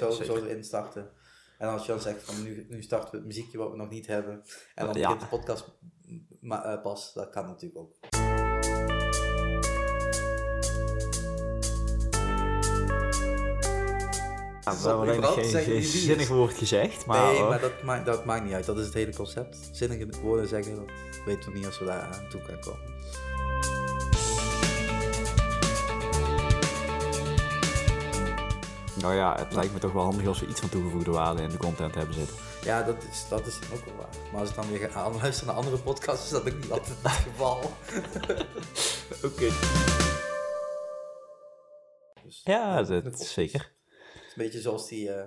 nee, zo, zeker. zo erin starten. En als je dan zegt van nu, nu starten we het muziekje wat we nog niet hebben. En dan Ja. begint de podcast ma- eh, pas. Dat kan natuurlijk ook. Ja, we hebben alleen geen, zinnig woord gezegd, maar, nee, hoor. maar dat maakt, dat maakt niet uit. Dat is het hele concept. Zinnige woorden zeggen, dat weten we niet als we daar aan toe gaan komen. Nou ja, het lijkt me toch wel handig als we iets van toegevoegde waarde in de content hebben zitten. Ja, dat is, dat is ook wel waar. Maar als ik dan weer ga luisteren naar andere podcasts, is dat ook niet altijd het geval. Oké. Dus, Ja, dat koppels. zeker. Het is een beetje zoals die, eh,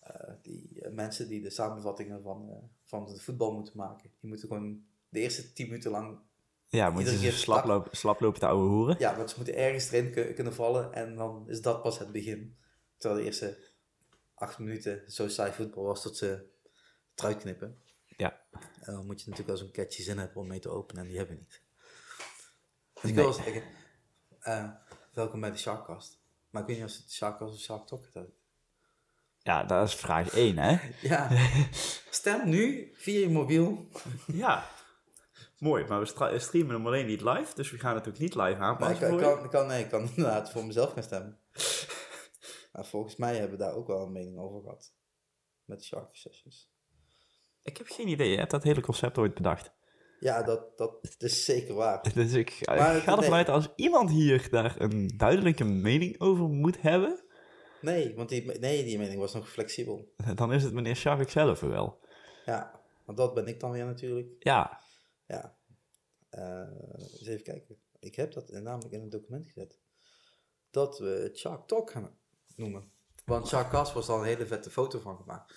eh, die eh, mensen die de samenvattingen van, van het voetbal moeten maken. Die moeten gewoon de eerste tien minuten lang... Ja, ze keer slap lopen, slap lopen te ouwe hoeren. Ja, want ze moeten ergens erin ku- kunnen vallen en dan is dat pas het begin. Terwijl de eerste acht minuten zo saai voetbal was tot ze het eruit knippen. Ja. En dan moet je natuurlijk wel zo'n catchy zin hebben om mee te openen en die hebben we niet. Dus ik Nee. wil wel zeggen, eh, welkom bij de Sharkcast. Maar ik weet niet of het Sharkcast of Shark Talk het Ja, dat is vraag 1, hè? Ja, stem nu via je mobiel. Ja. Mooi, maar we streamen hem alleen niet live, dus we gaan het ook niet live aanpassen ik kan, ik kan, nee, ik kan inderdaad voor mezelf gaan stemmen. Maar volgens mij hebben we daar ook wel een mening over gehad. Met Shark Sessions. Ik heb geen idee, je hebt dat hele concept ooit bedacht. Ja, dat, dat is zeker waar. Dus ik, ik Maar ga het- ervan nee. uit als iemand hier daar een duidelijke mening over moet hebben, Nee, want die, nee, die mening was nog flexibel. dan is het meneer Shark zelf wel. Ja, want dat ben ik dan weer natuurlijk. Ja, Ja. Eh, eens even kijken. Ik heb dat namelijk in een document gezet. Dat we Shark Talk gaan noemen. Want Shark Cast was al een hele vette foto van gemaakt.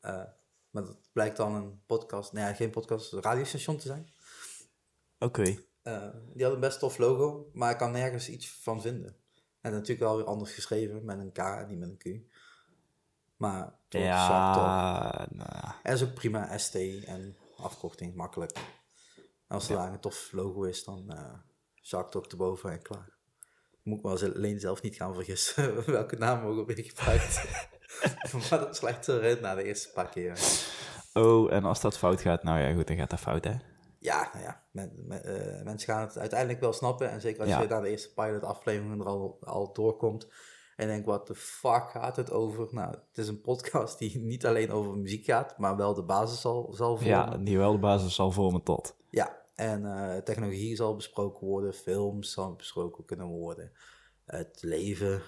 Eh, maar dat blijkt dan een podcast, nee, geen podcast, een radiostation te zijn. oké. Eh, die had een best tof logo, maar ik kan nergens iets van vinden. En natuurlijk wel weer anders geschreven, met een K en niet met een Q. Maar toch. Ja, nou, En ook prima ST en afkorting, makkelijk. En als er daar een tof logo is, dan eh Shark Talk erboven en klaar. Moet ik wel eens alleen zelf niet gaan vergissen welke naam ook weer gebruikt. maar dat slecht erin na de eerste paar keer. Oh, en als dat fout gaat, nou ja, goed, dan gaat dat fout, hè? Ja, nou ja, men- men- eh, mensen gaan het uiteindelijk wel snappen. En zeker als Ja. je na de eerste pilot aflevering er al, al doorkomt. En je denkt, wat de fuck gaat het over? Nou, het is een podcast die niet alleen over muziek gaat, maar wel de basis zal, zal vormen. Ja, die wel de basis zal vormen tot. Ja, en eh, technologie zal besproken worden, films zal besproken kunnen worden, het leven.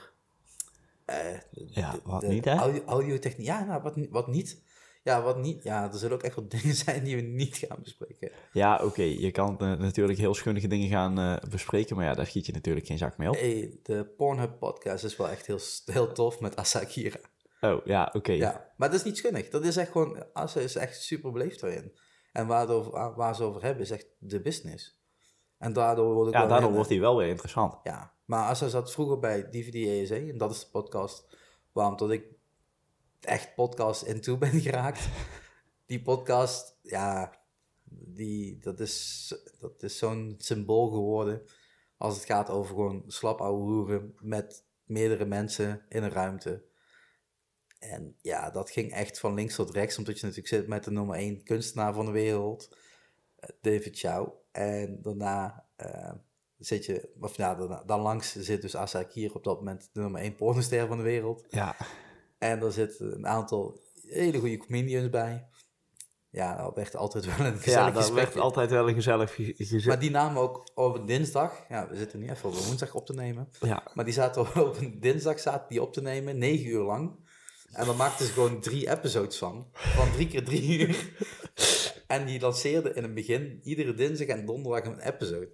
eh, Ja, de- wat de niet, hè? Audio, audiotechniek, ja, nou, wat, wat niet. Ja, wat niet. Ja, er zullen ook echt wel dingen zijn die we niet gaan bespreken. Ja, oké, je kan eh, natuurlijk heel schunnige dingen gaan bespreken, maar ja, daar schiet je natuurlijk geen zak mee op. Hey, de Pornhub podcast is wel echt heel, heel tof met Asakira. Oh, ja, oké. Ja, maar dat is niet schunnig. Dat is echt gewoon, Asa is echt super beleefd daarin. En waar, ze over hebben is echt de business. En daardoor wordt Ja, wel daardoor wordt hij wel weer interessant. Ja, maar Assa zat vroeger bij DVD ESE en dat is de podcast waarom tot ik echt podcast into ben geraakt. Die podcast, ja, die, dat is, dat is zo'n symbool geworden als het gaat over gewoon slap ouwe hoeren met meerdere mensen in een ruimte. En ja, dat ging echt van links tot rechts, omdat je natuurlijk zit met de nummer 1 kunstenaar van de wereld, eh, David Chow. En daarna eh, zit je, of ja, dan, dan langs zit dus Asa hier op dat moment de nummer 1 pornoster van de wereld. Ja, En er zitten een aantal hele goede comedians bij. Ja, dat werd altijd wel een ja gezellig dat gesprek. werd altijd wel een gezellig ge- gezin. Maar die namen ook op een dinsdag. Ja, we zitten nu even op woensdag op te nemen. Ja, Maar die zaten op een dinsdag zaten die op te nemen, negen uur lang. En dan maakten ze gewoon drie episodes van. Van drie keer drie uur. En die lanceerden in het begin iedere dinsdag en donderdag een episode.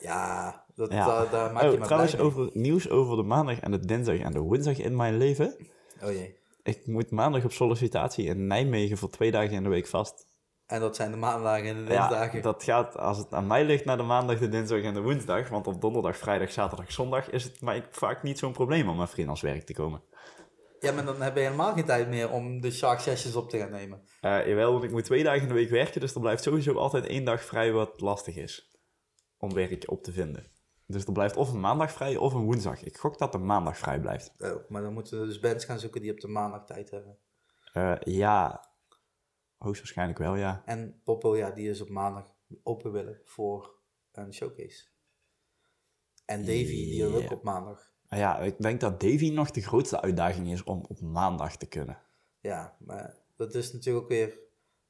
Ja, dat, Ja. Daar, daar maak je oh, me trouwens, blij mee. over nieuws over de maandag en de dinsdag en de woensdag in mijn leven. Oh jee. Ik moet maandag op sollicitatie in Nijmegen voor twee dagen in de week vast. En dat zijn de maandagen en de Ja, dinsdagen. dat gaat, als het aan mij ligt, naar de maandag, de dinsdag en de woensdag. Want op donderdag, vrijdag, zaterdag, zondag is het mij vaak niet zo'n probleem om naar freelance werk te komen. Ja, maar dan heb je helemaal geen tijd meer om de Shark Sessions op te gaan nemen. Eh jawel, want ik moet twee dagen in de week werken, dus er blijft sowieso altijd één dag vrij wat lastig is. Om werk op te vinden. Dus er blijft of een maandag vrij of een woensdag. Ik gok dat de maandag vrij blijft. Oh, maar dan moeten we dus bands gaan zoeken die op de maandag tijd hebben. Eh, ja, hoogstwaarschijnlijk wel, ja. En Popo, ja, die is op maandag open willen voor een showcase. En Davy, die wil ook op maandag. Ja, ik denk dat Davy nog de grootste uitdaging is om op maandag te kunnen. Ja, maar dat is natuurlijk ook weer...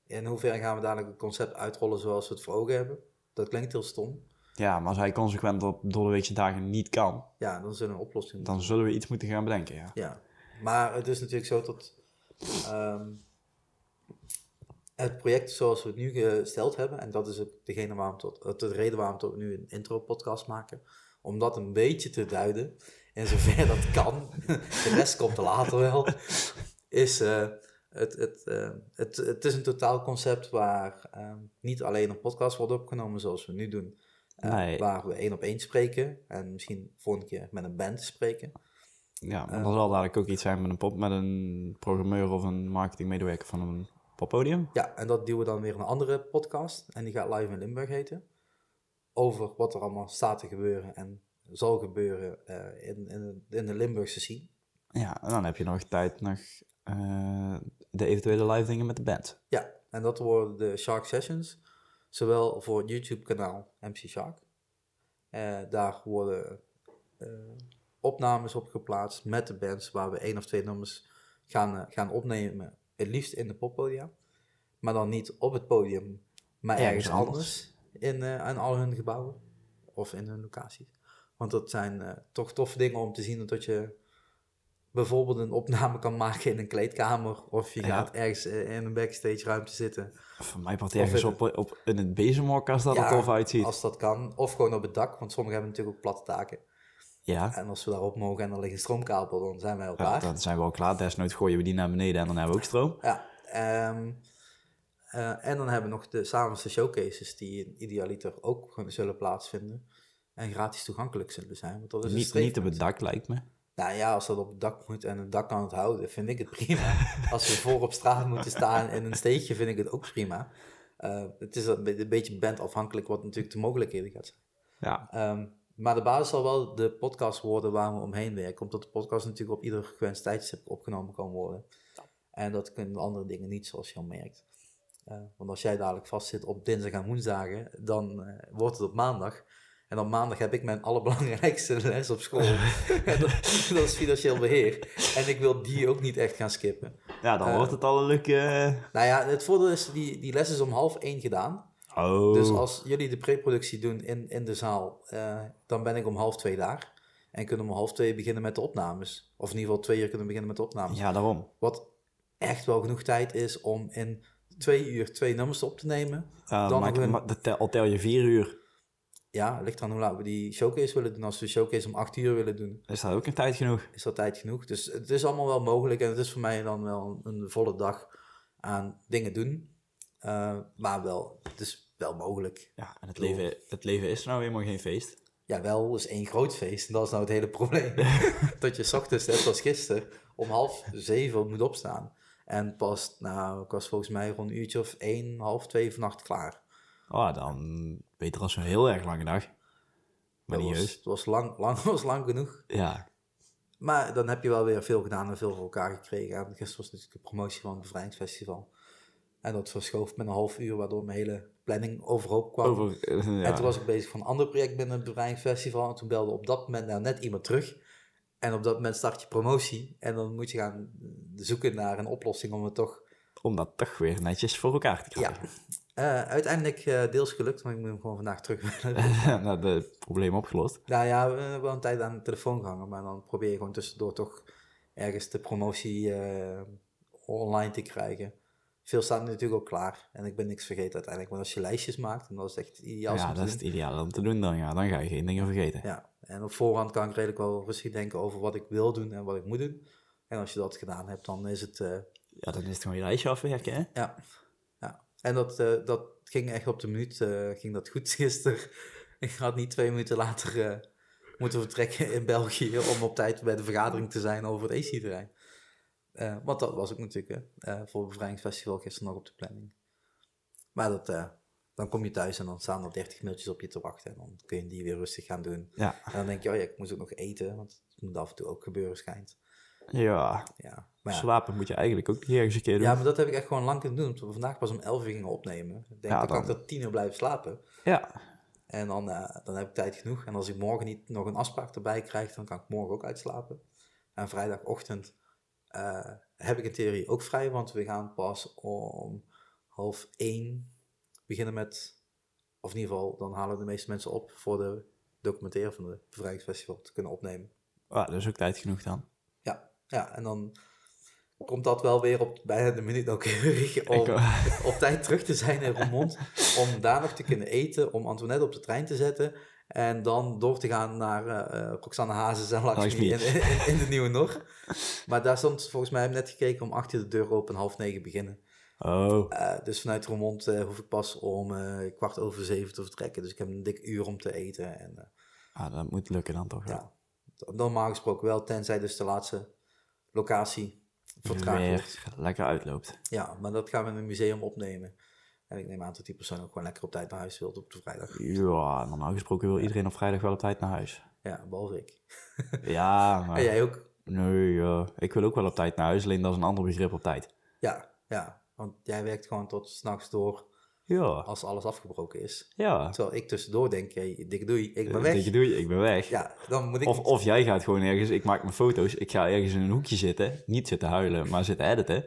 In hoeverre gaan we dadelijk het concept uitrollen zoals we het voor ogen hebben? Dat klinkt heel stom. Ja, maar als hij consequent op weekse dagen niet kan, Ja, dan zullen we een oplossing moeten dan zullen we iets moeten gaan bedenken, ja. Ja, maar het is natuurlijk zo dat ehm, het project zoals we het nu gesteld hebben, en dat is ook degene waarom tot, de reden waarom we nu een intro-podcast maken, om dat een beetje te duiden, in zover dat kan, de rest komt er later wel, is eh, het, het, eh, het, het is een totaalconcept waar ehm, niet alleen een podcast wordt opgenomen zoals we nu doen, eh, Nee. waar we één op één spreken en misschien volgende keer met een band spreken. Ja, maar er zal dadelijk ook iets zijn met een, pop, met een programmeur of een marketingmedewerker van een poppodium. Ja, en dat duwen we dan weer een andere podcast. En die gaat Live in Limburg heten. Over wat er allemaal staat te gebeuren en zal gebeuren eh, in, in, de- in de Limburgse scene. Ja, en dan heb je nog tijd nog eh, de eventuele live dingen met de band. Ja, en dat worden de Shark Sessions. Zowel voor het YouTube-kanaal MC Shark. Eh, daar worden opnames op geplaatst met de bands waar we één of twee nummers gaan, gaan opnemen. Het liefst in de poppodia. Maar dan niet op het podium, maar Ergens ergens anders. anders. In, in al hun gebouwen of in hun locaties. Want dat zijn eh, toch toffe dingen om te zien dat je bijvoorbeeld een opname kan maken in een kleedkamer. Of je Ja. gaat ergens eh, in een backstage ruimte zitten. Voor mij part ergens op, op, in het bezemhok als dat er Ja, tof uitziet. Als dat kan. Of gewoon op het dak, want sommigen hebben natuurlijk ook platte taken. Ja, En als we daarop mogen en er ligt een stroomkabel, dan zijn wij al ja, klaar. dan zijn we al klaar. Desnoods gooien we die naar beneden en dan hebben we ook stroom. Ja, ehm, eh, en dan hebben we nog de s'avonds de showcases die in idealiter ook zullen plaatsvinden. En gratis toegankelijk zullen zijn. Want dat is een Niet, niet op het dak lijkt me. Nou ja, als dat op het dak moet en het dak kan het houden, vind ik het prima. als we voor op straat moeten staan in een steegje, vind ik het ook prima. Eh, het is een beetje bandafhankelijk wat natuurlijk de mogelijkheden gaat zijn. Ja, Ehm, maar de basis zal wel de podcast worden waar we omheen werken. Omdat de podcast natuurlijk op ieder gewenst tijdstip opgenomen kan worden. En dat kunnen andere dingen niet, zoals je al merkt. Eh, want als jij dadelijk vastzit op dinsdag en woensdagen, dan eh, wordt het op maandag. En op maandag heb ik mijn allerbelangrijkste les op school. en dat, dat is financieel beheer. En ik wil die ook niet echt gaan skippen. ja dan Eh. wordt het al een leuke... Nou ja, het voordeel is, die, die les is om half één gedaan. Oh, Dus als jullie de preproductie doen in, in de zaal, eh, dan ben ik om half twee daar. En kunnen we om half twee beginnen met de opnames. Of in ieder geval twee uur kunnen beginnen met de opnames. ja, daarom. Wat echt wel genoeg tijd is om in twee uur twee nummers op te nemen. Uh, Dan maar, een- tel, al tel je vier uur, Ja, het ligt eraan hoe laat we die showcase willen doen. Als we de showcase om acht uur willen doen, is dat ook een tijd genoeg. is dat tijd genoeg. Dus het is allemaal wel mogelijk. En het is voor mij dan wel een, een volle dag aan dingen doen. Eh, maar wel, het is wel mogelijk. Ja, en het leven, het leven is nou helemaal geen feest. Ja, wel is één groot feest. En dat is nou het hele probleem. dat je ochtends, net als gisteren, om half zeven moet opstaan. En pas, nou, ik was volgens mij rond een uurtje of één, half twee vannacht klaar. Oh, dan beter als een heel erg lange dag. Maar dat niet was, het was lang, lang, was lang genoeg. Ja, Maar dan heb je wel weer veel gedaan en veel voor elkaar gekregen. En gisteren was natuurlijk de promotie van het bevrijdingsfestival. En dat verschoof met een half uur, waardoor mijn hele planning overhoop kwam. over... ja. En toen was ik bezig van een ander project binnen het bevrijdingsfestival. En toen belde op dat moment nou net iemand terug. En op dat moment start je promotie. En dan moet je gaan zoeken naar een oplossing om het toch... Om dat toch weer netjes voor elkaar te Ja, Eh, uiteindelijk eh, deels gelukt, maar ik moet hem gewoon vandaag terug. nou, de probleem opgelost. nou ja, we hebben wel een tijd aan de telefoon gehangen. Maar dan probeer je gewoon tussendoor toch ergens de promotie eh, online te krijgen. Veel staat natuurlijk ook klaar. En ik ben niks vergeten uiteindelijk. Maar als je lijstjes maakt, dan is het echt ideaal. ja, om te dat is het ideaal om te doen dan. Ja, dan ga je geen dingen vergeten. Ja, en op voorhand kan ik redelijk wel rustig denken over wat ik wil doen en wat ik moet doen. En als je dat gedaan hebt, dan is het, Ja, dan is het gewoon je lijstje afwerken, hè? ja. En dat, eh, dat ging echt op de minuut, eh, ging dat goed gisteren. Ik had niet twee minuten later eh, moeten vertrekken in België om op tijd bij de vergadering te zijn over het AC-terrein. Want dat was ook natuurlijk voor het bevrijdingsfestival gisteren nog op de planning. Maar dat, dan kom je thuis en dan staan er 30 mailtjes op je te wachten. En dan kun je die weer rustig gaan doen. Ja. En dan denk je, oh ja, ik moet ook nog eten, want het moet af en toe ook gebeuren schijnt. Ja. Ja, maar ja. Slapen moet je eigenlijk ook niet ergens een keer doen. ja, maar dat heb ik echt gewoon lang kunnen doen. Omdat we vandaag pas om 11 uur gingen opnemen. Ik denk, Ja, dan kan ik tot 10 uur blijven slapen. Ja. En dan, eh, dan heb ik tijd genoeg. En als ik morgen niet nog een afspraak erbij krijg, dan kan ik morgen ook uitslapen. En vrijdagochtend eh, heb ik in theorie ook vrij, want we gaan pas om half één beginnen met, of in ieder geval, dan halen de meeste mensen op voor de documentaire van het Bevrijdingsfestival te kunnen opnemen. Ah, dat is ook tijd genoeg dan. Ja, ja en dan komt dat wel weer op bijna de minuut nauwkeurig om op tijd terug te zijn in Roermond. om daar nog te kunnen eten, om Antoinette op de trein te zetten. En dan door te gaan naar eh, Roxanne Hazes en Lakshmi in, in, in de Nieuwe Nor. Maar daar stond volgens mij, heb ik net gekeken, om acht uur de deur open, half negen beginnen. Oh. Eh, dus vanuit Roermond hoef ik pas om kwart over zeven te vertrekken. Dus ik heb een dik uur om te eten. En Ah, dat moet lukken dan toch ja, dan normaal gesproken wel, tenzij dus de laatste locatie vertraagd lekker uitloopt. Ja, maar dat gaan we in een museum opnemen. En ik neem aan dat die persoon ook gewoon lekker op tijd naar huis wil op de vrijdag. Ja, normaal gesproken wil iedereen op vrijdag wel op tijd naar huis. Ja, behalve ik. Ja, maar... En jij ook? Nee, ik wil ook wel op tijd naar huis, alleen dat is een ander begrip op tijd. Ja, ja. Want jij werkt gewoon tot s'nachts door Ja, als alles afgebroken is. ja. Terwijl ik tussendoor denk, hey, dikke doei, ik ben weg. dikke doei, ik ben weg. Ja, dan moet ik... Of, of jij gaat gewoon ergens, ik maak mijn foto's, ik ga ergens in een hoekje zitten, niet zitten huilen, maar zitten editen.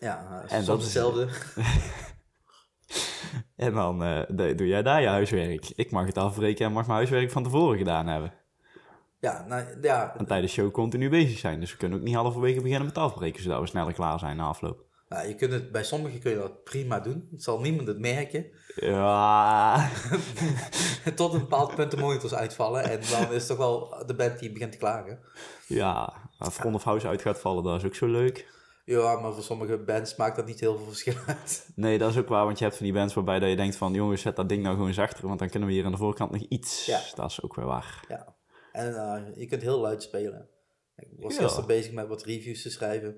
ja, en dat is- hetzelfde. En dan eh, doe jij daar je huiswerk. Ik mag het afbreken en mag mijn huiswerk van tevoren gedaan hebben. Ja, nou, ja, En tijdens de show continu bezig zijn. Dus we kunnen ook niet halverwege beginnen met afbreken, zodat we sneller klaar zijn na afloop. Nou, je kunt het, bij sommigen kun je dat prima doen. Het zal niemand het merken. Ja, Tot een bepaald punt de monitors uitvallen. En dan is het toch wel de band die begint te klagen. ja. Als Front of House uit gaat vallen, dat is ook zo leuk. Ja, maar voor sommige bands maakt dat niet heel veel verschil uit. Nee, dat is ook waar, want je hebt van die bands waarbij dat je denkt van... jongens, zet dat ding nou gewoon zachter, want dan kunnen we hier aan de voorkant nog iets. Ja. Dat is ook weer waar. Ja. En eh, je kunt heel luid spelen. Ik was Ja. gisteren bezig met wat reviews te schrijven.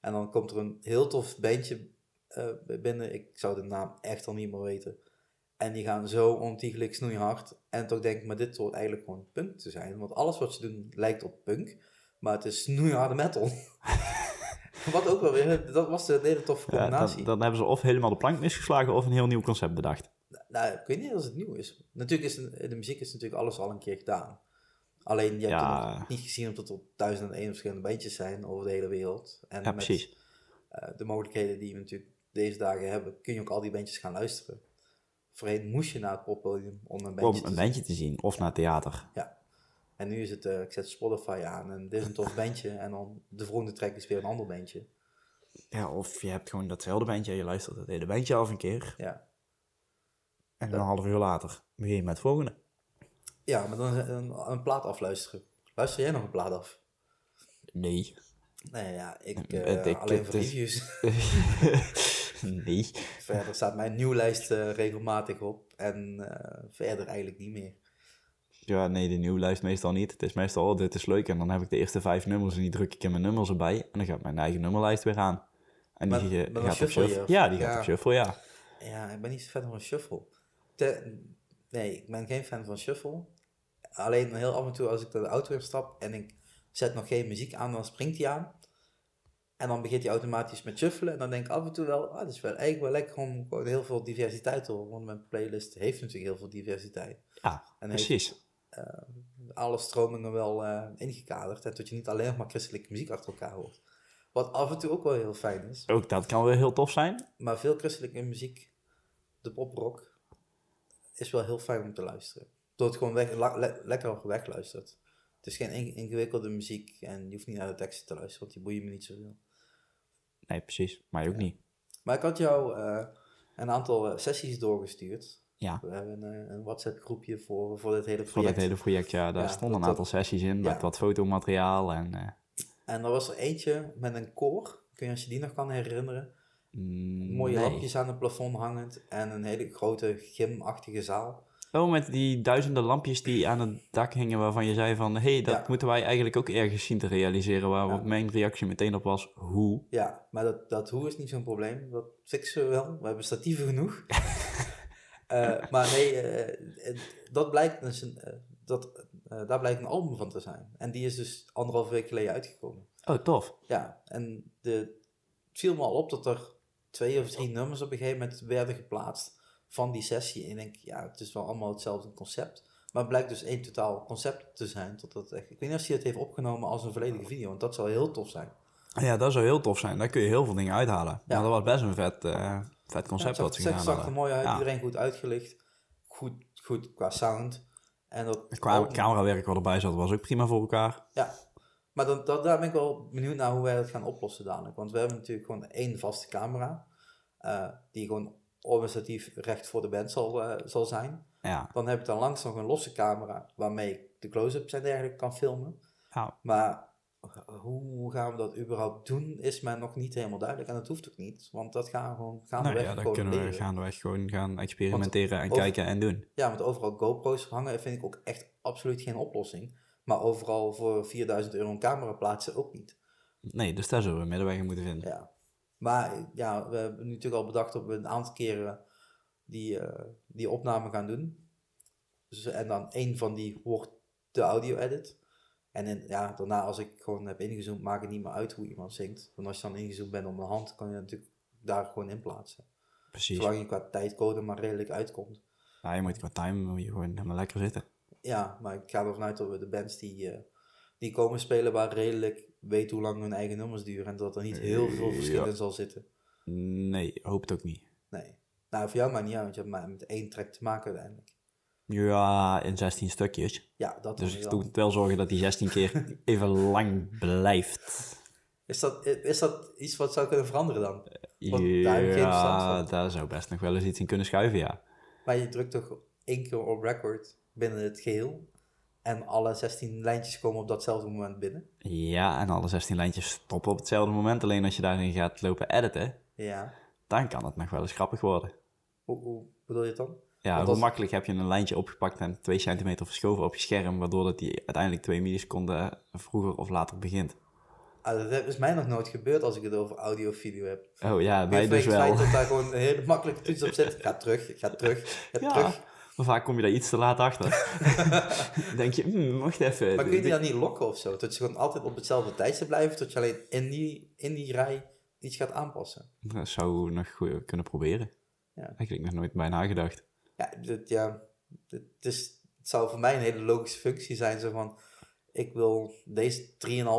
En dan komt er een heel tof bandje eh, binnen. Ik zou de naam echt al niet meer weten. En die gaan zo ontiegelijk snoeihard. En toch denk ik, maar dit hoort eigenlijk gewoon punk te zijn. Want alles wat ze doen lijkt op punk. Maar het is snoeiharde metal. wat ook wel weer, dat was de hele toffe combinatie. dan, dan hebben ze of helemaal de plank misgeslagen of een heel nieuw concept bedacht. Nou, ik weet niet als het nieuw is. Natuurlijk is de muziek is natuurlijk alles al een keer gedaan. Alleen je hebt Ja. het niet gezien omdat er duizenden en één verschillende bandjes zijn over de hele wereld. En Ja, met precies. eh, de mogelijkheden die we natuurlijk deze dagen hebben, kun je ook al die bandjes gaan luisteren. Voorheen moest je naar het poppodium om een bandje Om te een bandje te zien of naar theater. zien. En nu is het, eh, ik zet Spotify aan en dit is een tof bandje. En dan de volgende track is weer een ander bandje. Ja, of je hebt gewoon datzelfde bandje en je luistert het hele bandje af een keer. Ja, En een half uur later begin je met het volgende. Ja maar dan een, een plaat afluisteren. Luister jij nog een plaat af? Nee. Nee, ja, ik, eh ik- alleen voor is- reviews. nee. Verder staat mijn nieuwlijst eh regelmatig op. En eh, verder eigenlijk niet meer. Ja, nee, de nieuwlijst meestal niet. Het is meestal, oh, dit is leuk. En dan heb ik de eerste vijf nummers en die druk ik in mijn nummers erbij. En dan gaat mijn eigen nummerlijst weer aan. En die Maar- eh, maar dan gaat op shuffle je, Ja, die gaat op shuffle, ja. Ja, ik ben niet zo fan van shuffle. Te- nee, ik ben geen fan van shuffle. Alleen heel af en toe als ik de auto instap en ik zet nog geen muziek aan, dan springt hij aan. En dan begint hij automatisch met shuffelen. En dan denk ik af en toe wel, ah, het is wel eigenlijk wel lekker om gewoon heel veel diversiteit te horen. Want mijn playlist heeft natuurlijk heel veel diversiteit. Ja, En heeft precies. alle stromingen wel eh, ingekaderd. En dat je niet alleen maar christelijke muziek achter elkaar hoort. Wat af en toe ook wel heel fijn is. Ook dat kan wel heel tof zijn. Maar veel christelijke muziek, de poprock, is wel heel fijn om te luisteren. Door het gewoon weg, le- lekker wegluistert. Het is geen in- ingewikkelde muziek en je hoeft niet naar de teksten te luisteren, want die boeien me niet zoveel. Nee, precies. Maar ook niet. Maar ik had jou eh, een aantal eh, sessies doorgestuurd. Ja. We hebben een, een WhatsApp groepje voor, voor dit hele Voor project. dat hele project, ja, daar Ja, stonden een aantal sessies in ja. met wat fotomateriaal en... eh, En er was er eentje met een koor. Kun je als je die nog kan herinneren? mm, Mooie nee. lampjes aan het plafond hangend en een hele grote gymachtige zaal. Oh, met die duizenden lampjes die aan het dak hingen waarvan je zei van... Hé, hey, dat Ja. moeten wij eigenlijk ook ergens zien te realiseren. Waar Ja. mijn reactie meteen op was, hoe? Ja, maar dat, dat hoe is niet zo'n probleem. Dat fixen we wel. We hebben statieven genoeg. Eh, maar nee, eh, dat blijkt dus een, eh, dat, daar blijkt een album van te zijn. En die is dus anderhalf week geleden uitgekomen. Oh, tof. Ja, en de, het viel me al op dat er twee of drie nummers op een gegeven moment werden geplaatst van die sessie. En ik denk, ja, het is wel allemaal hetzelfde concept. Maar het blijkt dus één totaal concept te zijn. Tot dat echt, ik weet niet of hij het heeft opgenomen als een volledige video, want dat zou heel tof zijn. Ja, dat zou heel tof zijn. Daar kun je heel veel dingen uithalen. Ja. Maar dat was best een vet, eh, vet Ja, concept het wat ze zag, het gedaan zag er hadden. mooi uit, Ja. iedereen goed uitgelicht. Goed, goed qua sound. En dat, Qua camerawerk wat erbij zat, was ook prima voor elkaar. Ja, maar dan, dat, daar ben ik wel benieuwd naar hoe wij dat gaan oplossen dadelijk. Want we hebben natuurlijk gewoon één vaste camera. eh, die gewoon administratief recht voor de band zal, eh, zal zijn. Ja, Dan heb ik dan langs nog een losse camera waarmee ik de close-ups en dergelijke kan filmen. Maar hoe gaan we dat überhaupt doen, is mij nog niet helemaal duidelijk. En dat hoeft ook niet, want dat gaan we gewoon gaan Nou ja, dan gewoon kunnen we leren. gaandeweg gewoon gaan experimenteren en over- kijken en doen. Ja, want overal GoPro's hangen vind ik ook echt absoluut geen oplossing. Maar overal voor 4000 euro een camera plaatsen ook niet. Nee, dus daar zullen we een middenweg in moeten vinden. Ja. Maar ja, we hebben nu natuurlijk al bedacht dat we een aantal keren die, eh, die opname gaan doen. Dus, en dan één van die wordt de audio-edit. En in, ja, daarna als ik gewoon heb ingezoomd, maakt het niet meer uit hoe iemand zingt. Want als je dan ingezoomd bent op de hand, kan je natuurlijk daar gewoon in plaatsen. Precies. Zolang je qua tijdcode maar redelijk uitkomt. Ja, je moet qua time moet je gewoon helemaal lekker zitten. Ja, maar ik ga ervan uit dat we de bands die, eh, die komen spelen, waar redelijk weten hoe lang hun eigen nummers duren. En dat er niet heel veel verschil in zal zitten. Nee, hoop het ook niet. Nee. Nou, voor jou maar niet uit, want je hebt maar met één track te maken uiteindelijk. Ja, in 16 stukjes. Ja, dat Dus ik moet wel zorgen dat die 16 keer even lang blijft. Is dat, is dat iets wat zou kunnen veranderen dan? Want Ja, daar zou best nog wel eens iets in kunnen schuiven, ja. Maar je drukt toch één keer op record binnen het geheel. En alle 16 lijntjes komen op datzelfde moment binnen. Ja, en alle 16 lijntjes stoppen op hetzelfde moment. Alleen als je daarin gaat lopen editen, Ja. dan kan het nog wel eens grappig worden. Hoe, hoe bedoel je het dan? Ja, Want hoe als- makkelijk heb je een lijntje opgepakt en 2 centimeter verschoven op je scherm, waardoor dat die uiteindelijk 2 milliseconden vroeger of later begint. Ah, dat is mij nog nooit gebeurd als ik het over audio of video heb. Oh ja, wij dus het feit wel. dat daar gewoon een hele makkelijke toets op zit. Ga terug, ga terug, ga Ja, terug. Maar vaak kom je daar iets te laat achter. Dan denk je, hmm, wacht even. Maar kun je dan niet lokken of zo? Dat je gewoon altijd op hetzelfde tijdstip blijft, tot je alleen in die, in die rij iets gaat aanpassen. Dat zou nog goed kunnen proberen. Ja. Eigenlijk nog nooit bij nagedacht. Ja, dit, ja dit, is, het zou voor mij een hele logische functie zijn. Zo van, ik wil deze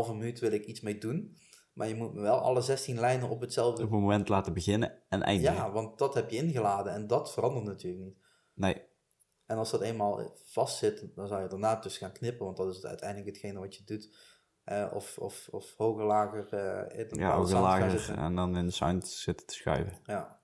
3,5 minuut wil ik iets mee doen. Maar je moet me wel alle 16 lijnen op hetzelfde... Op het moment laten beginnen en eindigen. Ja, want dat heb je ingeladen en dat verandert natuurlijk niet. Nee, En als dat eenmaal vast zit, dan zou je daarna dus gaan knippen, want dat is uiteindelijk hetgene wat je doet. Eh, of, of, of hoger, lager eh in ja, gaan lager zitten. en dan in de sound zitten te schuiven. Ja.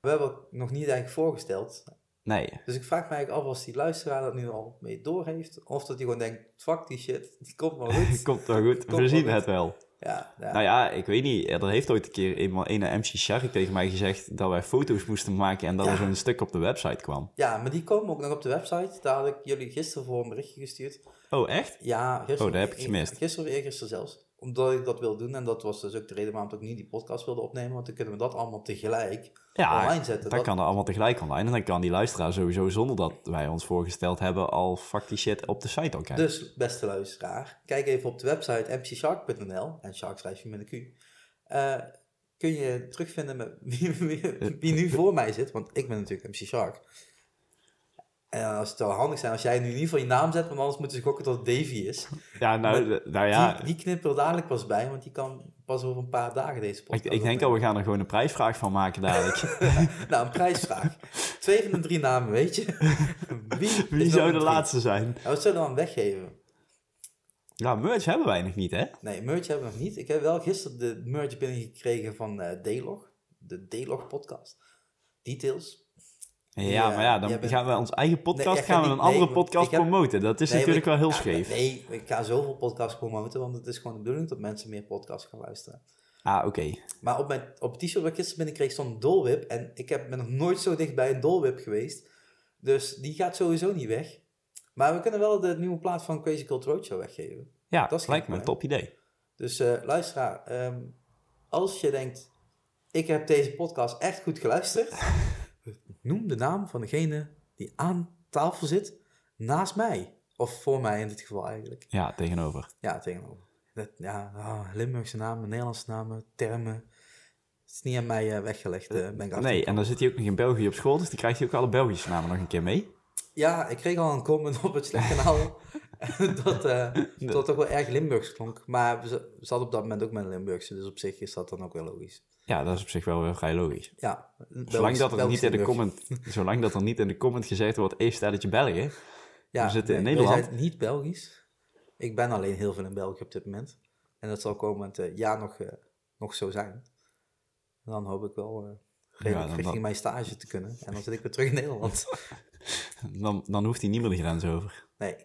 We hebben het nog niet eigenlijk voorgesteld. Nee, Dus ik vraag me eigenlijk af als die luisteraar dat nu al mee doorheeft. Of dat hij gewoon denkt, fuck die shit, die komt wel goed. komt wel goed. We zien goed. het wel. Ja, ja. Nou ja, ik weet niet. Er heeft ooit een keer eenmaal een MC Shark tegen mij gezegd dat wij foto's moesten maken en dat Ja. er zo'n stuk op de website kwam. ja, maar die komen ook nog op de website. Daar had ik jullie gisteren voor een berichtje gestuurd. Oh, echt? Ja, gisteren, Oh, dat heb ik gemist. Gisteren of eergisteren zelfs. Omdat ik dat wil doen. En dat was dus ook de reden waarom ik niet die podcast wilde opnemen. Want dan kunnen we dat allemaal tegelijk Ja, online zetten. dat Dat- kan er allemaal tegelijk online. En dan kan die luisteraar sowieso, zonder dat wij ons voorgesteld hebben, al fuck die shit op de site al kijken. Dus, beste luisteraar, kijk even op de website mcshark.nl. En shark schrijf je met een Q. Eh, kun je terugvinden met wie, wie, wie nu voor mij zit. Want ik ben natuurlijk MC Shark. En als het wel handig zijn als jij nu in ieder geval je naam zet. Want anders moeten ze gokken dat het Davy is. Ja, nou, Maar nou ja, Die, die knippen er dadelijk pas bij. Want die kan pas over een paar dagen deze podcast ik denk al, we gaan er gewoon een prijsvraag van maken dadelijk. Nou, een prijsvraag. Twee van de drie namen, weet je. Wie, Wie zou de drie? laatste zijn? Nou, wat zullen we dan weggeven? Ja, merch hebben wij nog niet, hè? Nee, merch hebben we nog niet. Ik heb wel gisteren de merch binnengekregen van eh D-Log. De D-Log podcast. Details. Ja, maar ja, dan gaan we ons eigen podcast, Nee, gaan we een niet- andere nee, podcast heb- promoten. Dat is Nee, natuurlijk wel heel scheef. Nee, ik ga zoveel podcasts promoten, want het is gewoon de bedoeling dat mensen meer podcasts gaan luisteren. Ah, oké. Maar op, mijn, op het t-shirt wat ik gisteren binnenkreeg stond een dolwip. En ik heb, ben nog nooit zo dicht bij een dolwip geweest. Dus die gaat sowieso niet weg. Maar we kunnen wel de nieuwe plaat van Crazy Cult Roadshow weggeven. Ja, Dat is lijkt me een top idee. Dus eh luisteraar, ehm, als je denkt, ik heb deze podcast echt goed geluisterd, Noem de naam van degene die aan tafel zit naast mij. Of voor mij in dit geval eigenlijk. Ja, tegenover. Ja, tegenover. Dat, ja, ah, Limburgse namen, Nederlandse namen, termen. Het is niet aan mij eh, weggelegd, eh, ben ik Nee, en dan zit hij ook nog in België op school, dus die krijgt hij ook alle Belgische namen nog een keer mee. Ja, ik kreeg al een comment op het slechtkanaal dat, eh dat toch wel erg Limburgs klonk. Maar we za- we zaten op dat moment ook met een Limburgse, dus op zich is dat dan ook wel logisch. Ja, dat is op zich wel weer vrij logisch. Ja, Zolang dat, er niet in de comment. zolang dat er niet in de comment gezegd wordt, één stelletje België. Ja, We zitten in Nederland. Zijn niet Belgisch. Ik ben alleen heel veel in België op dit moment. En dat zal komend eh, jaar nog, eh, nog zo zijn. En dan hoop ik wel dan- dan- mijn stage te kunnen. En dan zit ik weer terug in Nederland. Dan, dan hoeft hij niet meer de grens over. nee.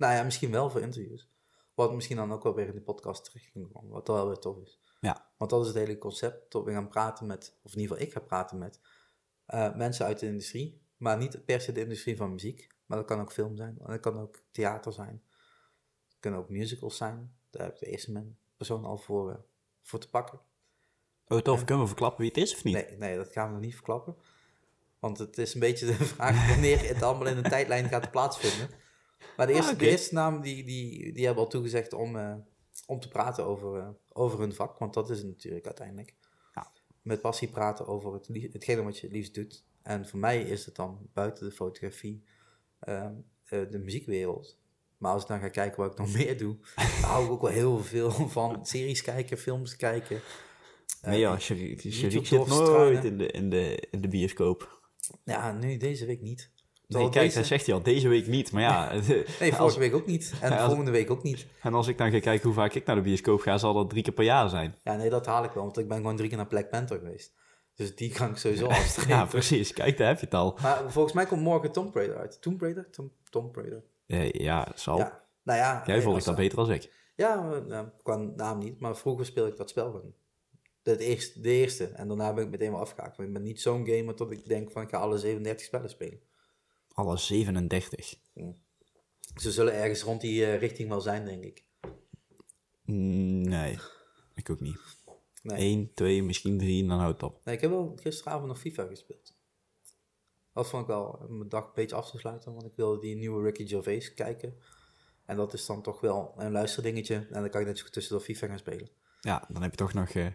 Nou ja, misschien wel voor interviews. Wat misschien dan ook wel weer in de podcast komen. Wat wel weer tof is. Ja. Want dat is het hele concept. Dat we gaan praten met, of in ieder geval ik ga praten met eh, mensen uit de industrie. Maar niet per se de industrie van muziek. Maar dat kan ook film zijn. En dat kan ook theater zijn. Het kunnen ook musicals zijn. Daar heb ik de eerste persoon al voor, eh, voor te pakken. Oh, tof. Kunnen we verklappen wie het is of niet? Nee, nee, dat gaan we nog niet verklappen. Want het is een beetje de vraag wanneer het allemaal in een tijdlijn gaat plaatsvinden. Maar de eerste, Ah, de eerste naam die, die, die hebben al toegezegd om, eh, om te praten over, eh, over hun vak. Want dat is het natuurlijk uiteindelijk. Ja. Met passie praten over het, hetgene wat je het liefst doet. En voor mij is het dan buiten de fotografie ehm, eh, de muziekwereld. Maar als ik dan ga kijken wat ik nog meer doe, hou ik ook wel heel veel van series kijken, films kijken. Nee, ja, Sharik YouTube zit nooit in de, in, de, in de bioscoop. Ja, nu deze week niet. Nee, kijk, deze- dat zegt hij al deze week niet. Maar ja, Nee, vorige als, week ook niet. En als- volgende week ook niet. en als ik dan ga kijken hoe vaak ik naar de bioscoop ga, zal dat drie keer per jaar zijn. Ja, nee, dat haal ik wel, want ik ben gewoon drie keer naar Black Panther geweest. Dus die kan ik sowieso afstrepen. Ja, precies. Kijk, daar heb je het al. Maar volgens mij komt morgen Tomb Raider uit. Tomb Raider? Tom, Tomb Raider. Ja, ja zal. Ja. Nou ja. Jij eh, volgt als- dat beter dan ik. Ja, eh, nou, qua naam niet. Maar vroeger speelde ik dat spel gewoon. De eerste, de eerste. En daarna ben ik meteen wel afgehaakt. Want ik ben niet zo'n gamer tot ik denk van ik ga alle 37 spellen spelen. Alle 37. Ze zullen ergens rond die eh, richting wel zijn, denk ik. Mm, Nee, ik ook niet. Nee. Eén, twee, misschien drie en dan houdt het op. Nee, ik heb wel gisteravond nog FIFA gespeeld. Dat vond ik wel mijn dag een beetje af te sluiten, want ik wilde die nieuwe Ricky Gervais kijken. En dat is dan toch wel een luisterdingetje. En dan kan ik net zo goed tussendoor FIFA gaan spelen. Ja, dan heb je toch nog... eh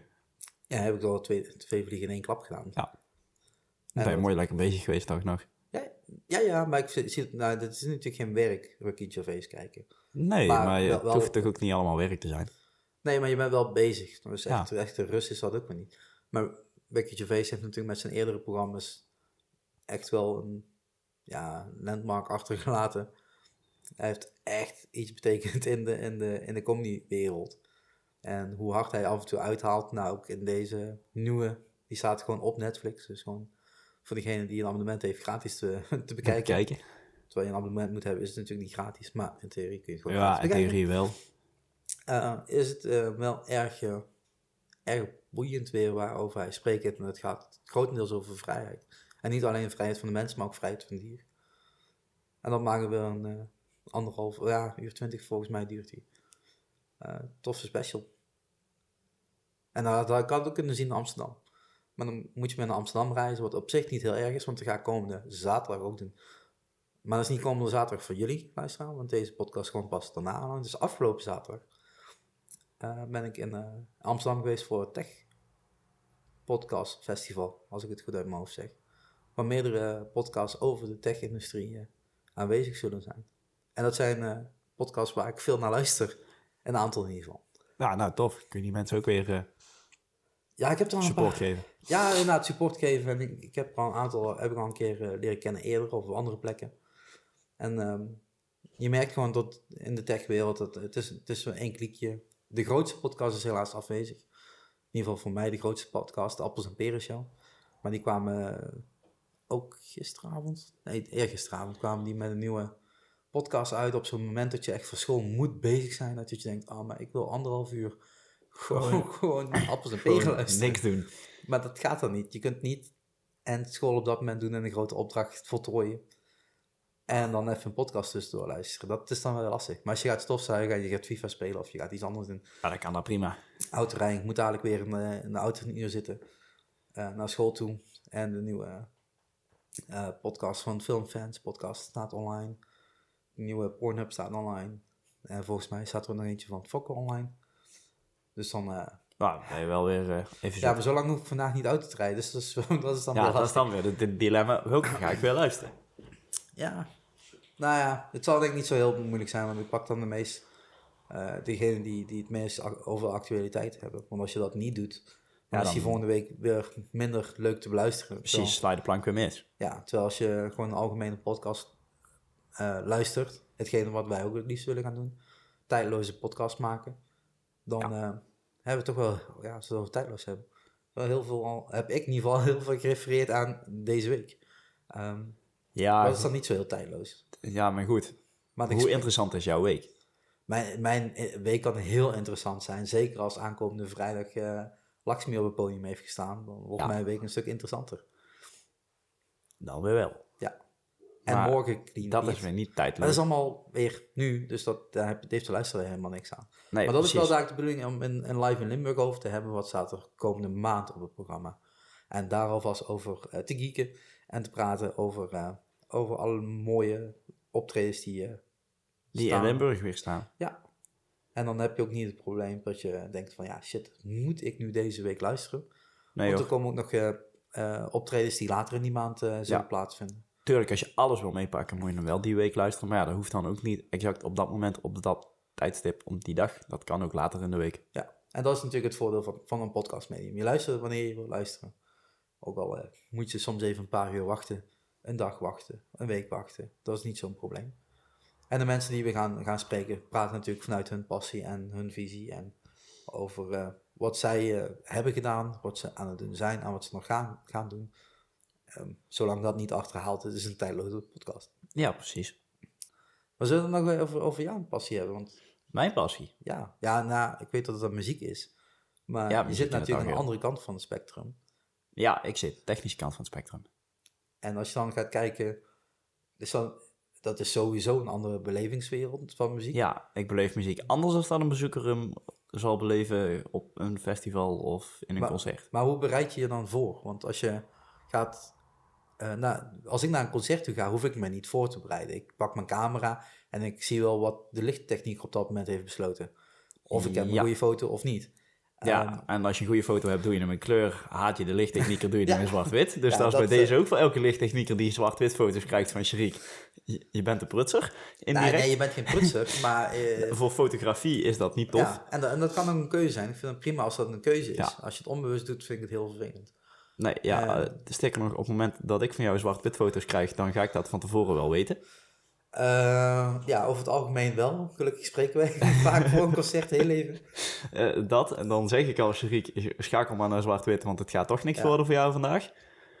Ja, heb ik wel twee, twee vliegen in één klap gedaan. Ja. En ben je mooi lekker bezig geweest toch nog. Ja, ja, ja, maar ik zie nou, dit is natuurlijk geen werk, Ricky Gervais kijken. Nee, Maar maar, je- wel- het hoeft toch ook niet allemaal werk te zijn. Nee, maar je bent wel bezig. Dus Ja. echt, echt de rust is dat ook maar niet. Maar Ricky Gervais heeft natuurlijk met zijn eerdere programma's echt wel een ja, landmark achtergelaten. Hij heeft echt iets betekend in de, in de, in de comedywereld. En hoe hard hij af en toe uithaalt, nou ook in deze nieuwe, die staat gewoon op Netflix. Dus gewoon voor degene die een abonnement heeft gratis te, te bekijken. Kijken. Terwijl je een abonnement moet hebben, is het natuurlijk niet gratis. Maar in theorie kun je het gewoon Ja, in theorie wel. Eh, is het eh, wel erg, eh, erg boeiend weer waarover hij spreekt. En het gaat grotendeels over vrijheid. En niet alleen vrijheid van de mens, maar ook vrijheid van dier. En dat maken we een anderhalf, ja, uur twintig volgens mij duurt die. Eh toffe special. En dat, dat kan het ook kunnen zien in Amsterdam. Maar dan moet je met naar Amsterdam reizen, wat op zich niet heel erg is, want dat ga ik komende zaterdag ook doen. Maar dat is niet komende zaterdag voor jullie, luisteraar, want deze podcast komt pas daarna. Dus afgelopen zaterdag eh, ben ik in eh, Amsterdam geweest voor het Tech Podcast Festival, als ik het goed uit mijn hoofd zeg. Waar meerdere podcasts over de tech-industrie eh, aanwezig zullen zijn. En dat zijn podcasts waar ik veel naar luister. Een aantal in ieder geval. Ja, nou tof. Kun je die mensen ook weer Ja, ik heb er al een support paar... geven. Ja, inderdaad, support geven. En ik, ik heb er al een aantal heb ik al een keer eh, leren kennen eerder of op andere plekken. En ehm, je merkt gewoon dat in de techwereld, dat het is, het is zo één klikje. De grootste podcast is helaas afwezig. In ieder geval voor mij de grootste podcast, de Appels en Peren Show. Maar die kwamen eh, ook gisteravond, nee, eergisteravond kwamen die met een nieuwe podcast uit op zo'n moment dat je echt voor school moet bezig zijn. Dat je denkt, ah, maar ik wil anderhalf uur gewoon, gewoon Appels en Peren luisteren. niks doen. Maar dat gaat dan niet. Je kunt niet en school op dat moment doen en een grote opdracht voltooien. En dan even een podcast tussendoor luisteren. Dat is dan wel lastig. Maar als je gaat stofzuigen en je gaat FIFA spelen of je gaat iets anders doen. Ja, dat kan dat prima. Autorijden, ik moet dadelijk weer in, de- in de auto een uur zitten. eh, naar school toe. En de nieuwe eh, podcast van Filmfans podcast staat online. De nieuwe Pornhub staat online. En volgens mij staat er nog eentje van Fokker online. Dus dan... eh, Nou, ben je wel weer eh, even ja, zo. maar zo lang hoef ik vandaag niet uit te rijden. Dus dat is, dat is dan Ja, wel dat is dan weer het het dilemma. Welke ga ik weer luisteren? Ja, nou ja, het zal denk ik niet zo heel moeilijk zijn, want ik pak dan de meest, eh degene die, die het meest over actualiteit hebben. Want als je dat niet doet, dan Ja, is dan- die volgende week weer minder leuk te beluisteren. Precies, sla je de plank weer mis. Terwijl, ja, terwijl als je gewoon een algemene podcast luistert, hetgene wat wij ook het liefst willen gaan doen, tijdloze podcast maken, dan hebben we toch wel, ja, als we het over tijdloos hebben, wel heel veel al, heb ik in ieder geval heel veel gerefereerd aan deze week. Ehm Ja, dat is dan niet zo heel tijdloos. ja maar goed. Maar Hoe interessant is jouw week? Mijn, mijn eh, week kan heel interessant zijn. Zeker als aankomende vrijdag eh Lakshmi op het podium heeft gestaan. Dan wordt Ja. mijn week een stuk interessanter. Dan weer wel. En Maar morgen clean Dat is weer niet Maar dat is allemaal weer nu. Dus dat, daar heb- heeft de luisteraar helemaal niks aan. Nee, maar dat is wel daar de bedoeling om een, een live in Limburg over te hebben. Wat staat er komende maand op het programma. En daar alvast over eh, te geeken. En te praten over, eh, over alle mooie optredens die eh Die in. Limburg weer staan. Ja. En dan heb je ook niet het probleem dat je denkt van ja, shit, moet ik nu deze week luisteren? Nee Want er komen ook nog optredens die later in die maand zullen Ja. plaatsvinden. Tuurlijk, als je alles wil meepakken, moet je dan wel die week luisteren. Maar ja, dat hoeft dan ook niet exact op dat moment, op dat tijdstip, op die dag. Dat kan ook later in de week. Ja. En dat is natuurlijk het voordeel van, van een podcastmedium. Je luistert wanneer je wil luisteren. Ook al eh, moet je soms even een paar uur wachten, een dag wachten, een week wachten. Dat is niet zo'n probleem. En de mensen die we gaan, gaan spreken, praten natuurlijk vanuit hun passie en hun visie. En over eh, wat zij eh, hebben gedaan, wat ze aan het doen zijn en wat ze nog gaan, gaan doen. Ehm, zolang dat niet achterhaalt, het is een tijdloze podcast. Ja, precies. Maar zullen we het nog weer over, over jouw passie hebben? Want Mijn passie. ja, ja nou, ik weet dat het dan muziek is. Maar Ja, je zit natuurlijk aan de andere kant van het spectrum. Ja, ik zit technische kant van het spectrum. En als je dan gaat kijken, dus dan, dat is sowieso een andere belevingswereld van muziek. Ja, ik beleef muziek anders dan dat een bezoeker hem zal beleven op een festival of in een Maar- concert. Maar hoe bereid je je dan voor? Want als je gaat, eh, nou, als ik naar een concert toe ga, hoef ik me niet voor te bereiden. Ik pak mijn camera en ik zie wel wat de lichttechniek op dat moment heeft besloten. Of ik heb een Ja. goede foto of niet. Ja, Ehm, en als je een goede foto hebt, doe je hem in kleur. Haat je de lichttechnieker, doe je hem Ja. in zwart-wit. Dus Ja, dat is bij deze eh, ook voor elke lichttechnieker die zwart-wit foto's krijgt van Sharik. Je, je bent de prutser, nee, je bent geen prutser, maar... eh, Voor fotografie is dat niet tof. ja, en, dat, en dat kan ook een keuze zijn. Ik vind het prima als dat een keuze is. Als je het onbewust doet, vind ik het heel vervelend. Nee, ja, eh, sterker nog, op het moment dat ik van jou zwart-wit foto's krijg, dan ga ik dat van tevoren wel weten. Eh, ja, over het algemeen wel. Gelukkig spreken wij vaak voor een concert heel even. Eh, dat, en dan zeg ik al, Sharik, schakel maar naar zwart-wit, want het gaat toch niks Ja. worden voor jou vandaag.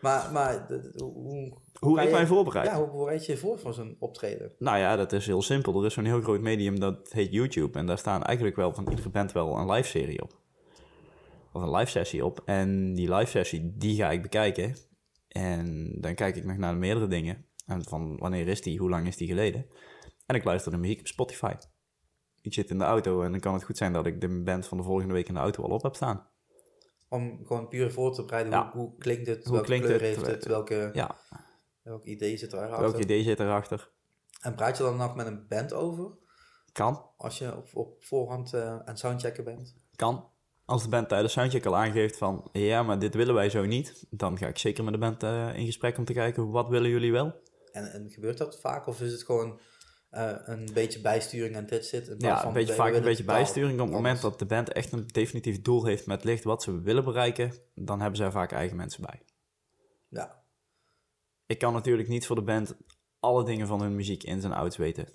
Maar, maar hoe, Hoe ik je- mij voorbereid? Ja, hoe bereid je je voor voor zo'n optreden? Nou ja, dat is heel simpel. Er is zo'n heel groot medium dat heet YouTube. En daar staan eigenlijk wel van iedere band wel een live serie op. Of een live sessie op. En die live sessie, die ga ik bekijken. En dan kijk ik nog naar meerdere dingen. En van wanneer is die, hoe lang is die geleden. En ik luister de muziek op Spotify. Ik zit in de auto en dan kan het goed zijn dat ik de band van de volgende week in de auto al op heb staan. Om gewoon puur voor te bereiden, Ja. hoe, hoe klinkt het, Hoe welke klinkt kleur het, heeft het, welke, Ja, welk idee zit erachter. welk idee zit erachter? En praat je dan nog met een band over, Kan, als je op, op voorhand eh, aan het soundchecken bent? kan. Als de band tijdens soundcheck al aangeeft van... ja, maar dit willen wij zo niet... dan ga ik zeker met de band eh, in gesprek om te kijken... wat willen jullie wel? En, en gebeurt dat vaak, of is het gewoon eh, een beetje bijsturing en dit zit? Ja, van, een beetje, vaak een beetje bijsturing. Op het moment dat de band echt een definitief doel heeft met licht... wat ze willen bereiken... dan hebben zij vaak eigen mensen bij. Ja, Ik kan natuurlijk niet voor de band... alle dingen van hun muziek in zijn outs weten.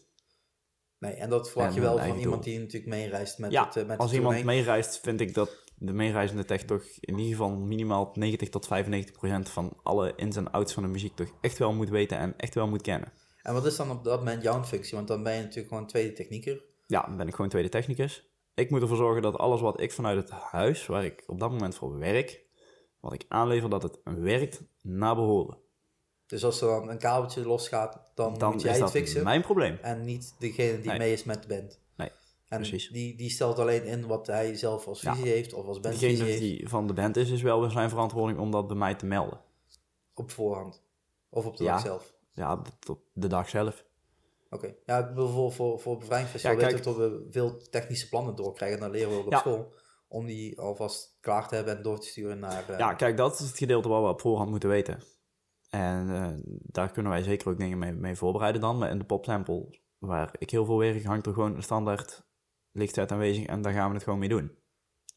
Nee, en dat verwacht je wel van iemand doel. die natuurlijk meereist met ja, het eh, met als iemand meereist, vind ik dat de meereizende tech toch in ieder geval minimaal 90 tot 95 procent van alle ins en outs van de muziek toch echt wel moet weten en echt wel moet kennen. En wat is dan op dat moment jouw functie? Want dan ben je natuurlijk gewoon tweede technieker. Ja, dan ben ik gewoon tweede technicus. Ik moet ervoor zorgen dat alles wat ik vanuit het huis, waar ik op dat moment voor werk, wat ik aanlever, dat het werkt naar behoren. Dus als er dan een kabeltje losgaat, dan, Dan moet jij is het dat fixen. mijn probleem. En niet degene die Nee. mee is met de band. Nee. En Precies. Die, die stelt alleen in wat hij zelf als Ja. visie heeft of als bandvisie Degene heeft die van de band is, is wel weer zijn verantwoording om dat bij mij te melden. op voorhand. Of op de Ja. dag zelf. Ja, op de dag zelf. Oké. Ja, ik bedoel, voor, voor, voor bevrijdingsfestival Ja, weet ik kijk- dat we veel technische plannen doorkrijgen. En dan leren we ook op Ja. school. Om die alvast klaar te hebben en door te sturen naar... eh, Ja, kijk, dat is het gedeelte wat we op voorhand moeten weten. En eh, daar kunnen wij zeker ook dingen mee, mee voorbereiden dan. Maar in de popsample, waar ik heel veel werk, hangt er gewoon een standaard lichtset aanwezig en daar gaan we het gewoon mee doen.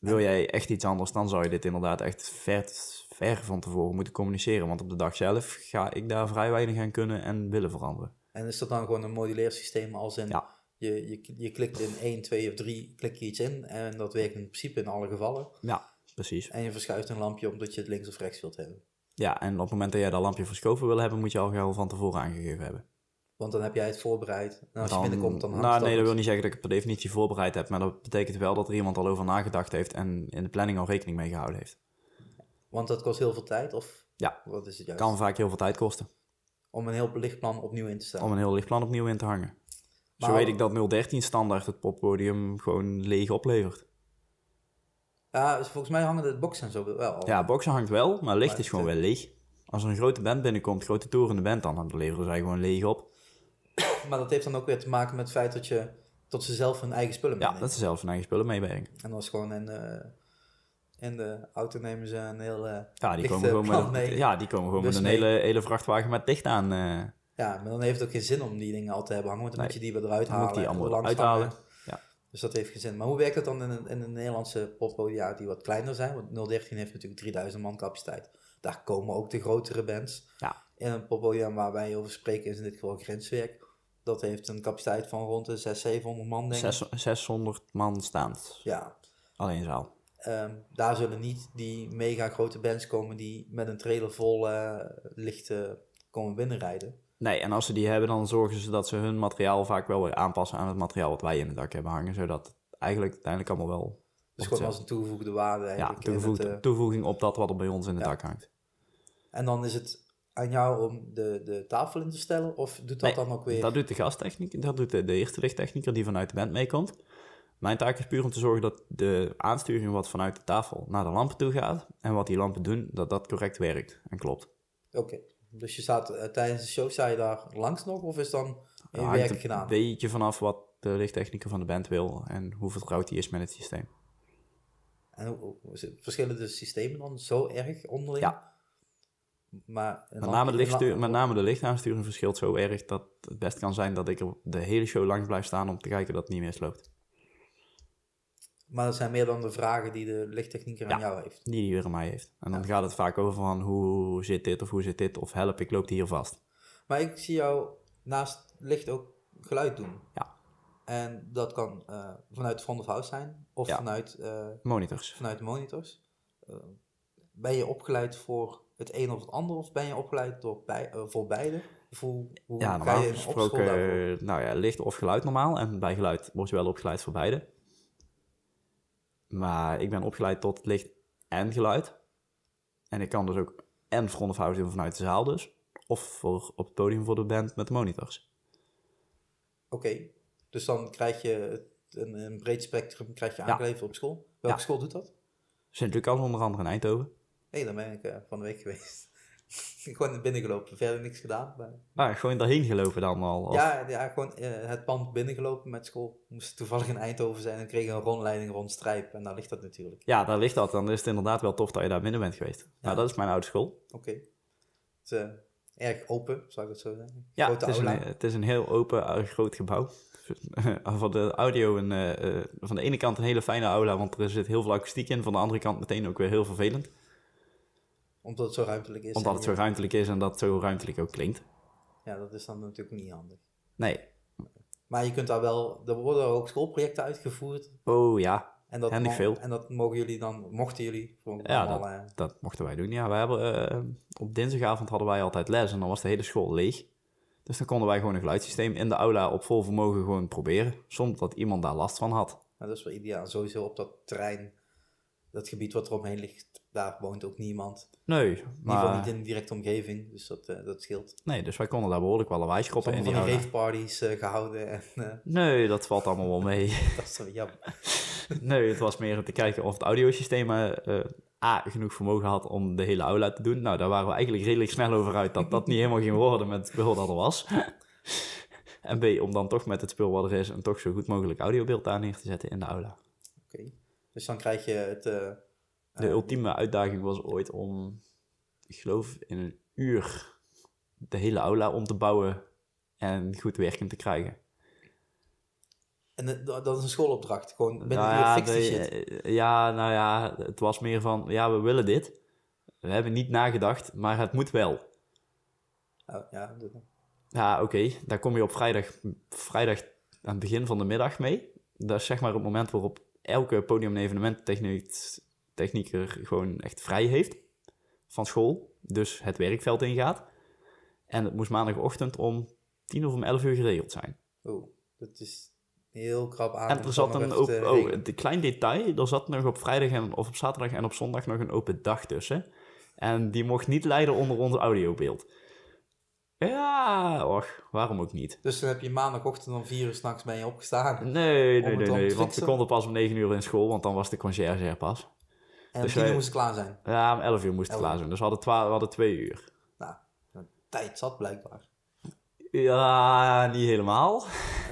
Wil jij echt iets anders, dan zou je dit inderdaad echt ver, ver van tevoren moeten communiceren. Want op de dag zelf ga ik daar vrij weinig aan kunnen en willen veranderen. En is dat dan gewoon een moduleersysteem als in... Ja. Je, je, je klikt in 1, 2 of 3, klik je iets in. En dat werkt in principe in alle gevallen. Ja, precies. En je verschuift een lampje omdat je het links of rechts wilt hebben. Ja, en op het moment dat jij dat lampje verschoven wil hebben, moet je al geheel van tevoren aangegeven hebben. Want dan heb jij het voorbereid. En als je binnenkomt, dan hangt Nou, het nee, dat wil niet zeggen dat ik het per definitie voorbereid heb, maar dat betekent wel dat er iemand al over nagedacht heeft en in de planning al rekening mee gehouden heeft. Want dat kost heel veel tijd, of Ja. wat is het juist? Kan vaak heel veel tijd kosten Om een heel lichtplan opnieuw in te stellen. om een heel lichtplan opnieuw in te hangen. Zo Maar- weet ik dat 013 standaard het poppodium gewoon leeg oplevert. Ja, dus volgens mij hangen de boxen en zo wel. Ja, boxen hangt wel, maar licht Maar is gewoon wel leeg. Als er een grote band binnenkomt, grote toerende band, dan dan leveren zij gewoon leeg op. Maar dat heeft dan ook weer te maken met het feit dat je tot ze zelf hun eigen spullen Ja, meenemen. dat ze zelf hun eigen spullen meebrengen. En dat is gewoon in de, in de auto nemen ze een heel... eh, Ja, die komen gewoon met, ja, die komen gewoon Bus met een mee. hele, hele vrachtwagen met licht aan. eh, Ja, maar dan heeft het ook geen zin om die dingen al te hebben hangen, want dan Nee. moet je die weer eruit Dan halen. moet die allemaal langs eruit halen. hangen. Dus dat heeft geen zin. Maar hoe werkt het dan in een, in een Nederlandse poppodia die wat kleiner zijn? Want 013 heeft natuurlijk 3000 man capaciteit. Daar komen ook de grotere bands. Ja. In een poppodium waar wij over spreken is in dit geval Grenswerk. Dat heeft een capaciteit van rond de 600, 700 man, denk ik. zes- 600 man staand. Ja. Alleen zaal. Ehm, daar zullen niet die mega grote bands komen die met een trailer vol eh, lichten komen binnenrijden. Nee, en als ze die hebben, dan zorgen ze dat ze hun materiaal vaak wel weer aanpassen aan het materiaal wat wij in het dak hebben hangen. Zodat het eigenlijk uiteindelijk allemaal wel. Dus gewoon als een toegevoegde waarde ja, toegevoegd- het, eh, toevoeging op dat wat er bij ons in het Ja. dak hangt. En dan is het aan jou om de, de tafel in te stellen? Of doet dat Nee, dan ook weer... Dat doet de gastechniek, dat doet de, de eerste lichttechnieker die vanuit de band meekomt. Mijn taak is puur om te zorgen dat de aansturing wat vanuit de tafel naar de lampen toe gaat. En wat die lampen doen, dat dat correct werkt en klopt. Oké. Dus je staat eh, tijdens de show, sta je daar langs nog? Of is dan je hangt werk een gedaan? beetje vanaf wat de lichttechnieker van de band wil en hoe vertrouwd hij is met het systeem. En verschillen de systemen dan zo erg onderling? Ja. Maar een Met name, de lamp- lichtstu- een lamp- met name de lichtaansturing verschilt zo erg dat het best kan zijn dat ik er de hele show langs blijf staan om te kijken dat het niet misloopt. Maar dat zijn meer dan de vragen die de lichttechnieker aan Ja. jou heeft. Die die weer aan mij heeft. En dan gaat het vaak over van hoe zit dit of hoe zit dit of help, ik loop hier vast. Maar ik zie jou naast licht ook geluid doen. Ja. En dat kan eh, vanuit front of house zijn. Of Ja. vanuit, eh, Monitors. vanuit monitors. Eh, ben je opgeleid voor het een of het ander? Of ben je opgeleid door bij, voor beide? Of hoe, hoe Ja, normaal je gesproken, nou ja, licht of geluid normaal. En bij geluid word je wel opgeleid voor beide. Maar ik ben opgeleid tot licht en geluid. En ik kan dus ook en front of house doen vanuit de zaal dus. Of voor, op het podium voor de band met de monitors. Oké, dus dan krijg je een, een breed spectrum krijg je Ja. aangeleverd op school. Welke Ja. school doet dat? Sint-Lucas onder andere in Eindhoven. Hé, daar ben ik eh, van de week geweest. gewoon naar binnen gelopen, verder niks gedaan. Maar... Maar gewoon daarheen gelopen dan al. Of- Ja, ja, gewoon eh, het pand binnengelopen met school. Moest toevallig in Eindhoven zijn en kreeg een rondleiding rond Strijp. En daar ligt dat natuurlijk. Ja, daar ligt dat. Dan is het inderdaad wel tof dat je daar binnen bent geweest. Maar dat is mijn oude school. Oké. Het is eh, erg open, zou ik het zo zeggen. Ja, Grote het is, een, het is een heel open, eh, groot gebouw. van de audio, een, van de ene kant een hele fijne aula, want er zit heel veel akoestiek in. Van de andere kant meteen ook weer heel vervelend. Omdat het zo ruimtelijk is. Omdat het zo ruimtelijk is en dat het zo ruimtelijk ook klinkt. Ja, dat is dan natuurlijk niet handig. Nee. Maar je kunt daar wel... Er worden ook schoolprojecten uitgevoerd. Oh ja, En dat, veel. en dat mogen jullie dan... Mochten jullie... Ja, eh, dat mochten wij doen. Ja, we hebben, eh, op dinsdagavond hadden wij altijd les en dan was de hele school leeg. Dus dan konden wij gewoon een geluidssysteem in de aula op vol vermogen gewoon proberen. Zonder dat iemand daar last van had. Nou, dat is wel ideaal. Sowieso op dat terrein dat gebied wat eromheen ligt, daar woont ook niemand. Nee, In ieder geval maar... niet in de directe omgeving, dus dat, eh, dat scheelt. Nee, dus wij konden daar behoorlijk wel lawaai schoppen in die raveparties eh gehouden en eh, Nee, dat valt allemaal wel mee. dat is zo jammer. Nee, het was meer om te kijken of het audiosysteem A, genoeg vermogen had om de hele aula te doen. Nou, daar waren we eigenlijk redelijk snel over uit dat dat niet helemaal ging worden met het spul dat er was. En B, om dan toch met het spul wat er is een toch zo goed mogelijk audiobeeld daar neer te zetten in de aula. Oké. Dus dan krijg je het... eh, De ultieme uitdaging was ooit om, ik geloof in een uur, de hele aula om te bouwen en goed werkend te krijgen. en het- dat is een schoolopdracht, gewoon binnen Nou ja, de- shit. eh, ja, nou ja, het was meer van, ja, we willen dit. We hebben niet nagedacht, maar het moet wel. Oh, ja, Ja, oké, daar kom je op vrijdag, vrijdag aan het begin van de middag mee. Dat is zeg maar het moment waarop elke podium- en evenementtechnieker gewoon echt vrij heeft van school. Dus het werkveld ingaat. En het moest maandagochtend om tien of om elf uur geregeld zijn. oh, dat is heel krap aan. En er zat een open, oh, een klein detail, er zat nog op vrijdag en, of op zaterdag en op zondag nog een open dag tussen. En die mocht niet leiden onder ons audiobeeld. Ja, och, waarom ook niet? Dus dan heb je maandagochtend om vier uur s'nachts ben je opgestaan. Nee, nee, nee, want we fixen? konden pas om 9 uur in school, want dan was de conciërge er pas. En om Dus tien uur wij- moest het klaar zijn. Ja, om 11 uur moest het klaar zijn, dus we hadden, twa- we hadden twee uur. Nou, tijd zat blijkbaar. Ja, niet helemaal.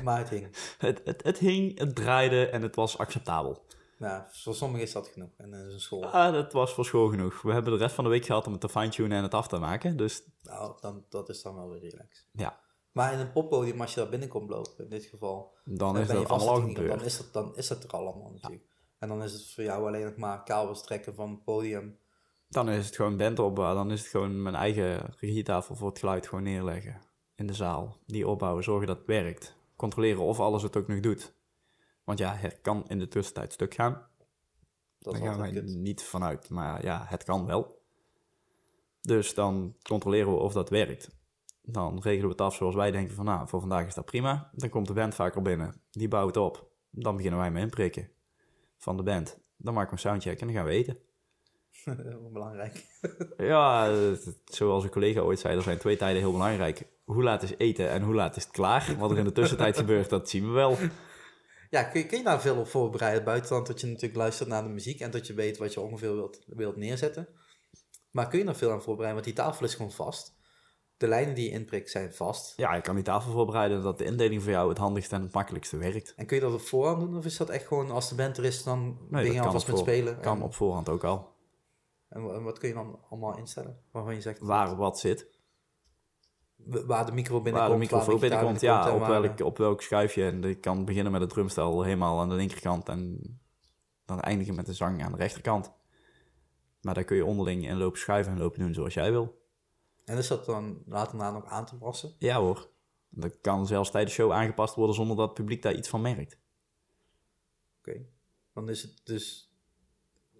Maar het hing. Het, het, het hing, het draaide en het was acceptabel. Nou, voor sommigen is dat genoeg. En dat is een school. Ah, dat was voor school genoeg. We hebben de rest van de week gehad om het te fine-tunen en het af te maken, dus Nou, dan, dat is dan wel weer relaxed. ja. Maar in een poppodium, als je daar binnenkomt lopen, in dit geval, Dan dan is dat allemaal ding, dan gebeurd. is, dan is het er allemaal natuurlijk. En dan is het voor jou alleen nog maar kabels trekken van het podium. Dan is het gewoon band opbouwen. Dan is het gewoon mijn eigen regietafel voor het geluid gewoon neerleggen in de zaal. Die opbouwen, zorgen dat het werkt. Controleren of alles het ook nog doet. Want ja, het kan in de tussentijd stuk gaan. Dat Daar gaan wij altijd kut. niet vanuit. Maar ja, het kan wel. Dus dan controleren we of dat werkt. Dan regelen we het af zoals wij denken van nou, voor vandaag is dat prima. Dan komt de band vaak al binnen. Die bouwt op. Dan beginnen wij met inprikken van de band. Dan maken we een soundcheck en dan gaan we eten. Belangrijk. Ja, zoals een collega ooit zei, er zijn twee tijden heel belangrijk. Hoe laat is eten en hoe laat is het klaar? Wat er in de tussentijd gebeurt, dat zien we wel. Ja, kun je, kun je daar veel op voorbereiden buiten dan dat je natuurlijk luistert naar de muziek en dat je weet wat je ongeveer wilt, wilt neerzetten. Maar kun je daar veel aan voorbereiden, want die tafel is gewoon vast. De lijnen die je inprikt zijn vast. Ja, ik kan die tafel voorbereiden dat de indeling voor jou het handigste en het makkelijkste werkt. En kun je dat op voorhand doen of is dat echt gewoon als de band er is, dan Nee, ben je alvast met spelen? kan en, op voorhand ook al. en, wa- en wat kun je dan allemaal instellen? Waarvan je zegt Waar wat zit, waar de micro binnenkomt, waar de microfoon binnenkomt, ja, op welk, op welk schuifje. En ik kan beginnen met het drumstel helemaal aan de linkerkant en dan eindigen met de zang aan de rechterkant. Maar daar kun je onderling in lopen schuiven en lopen doen zoals jij wil. En is dat dan later na nog aan te passen? Ja hoor. Dat kan zelfs tijdens de show aangepast worden zonder dat het publiek daar iets van merkt. Oké. Dan is het dus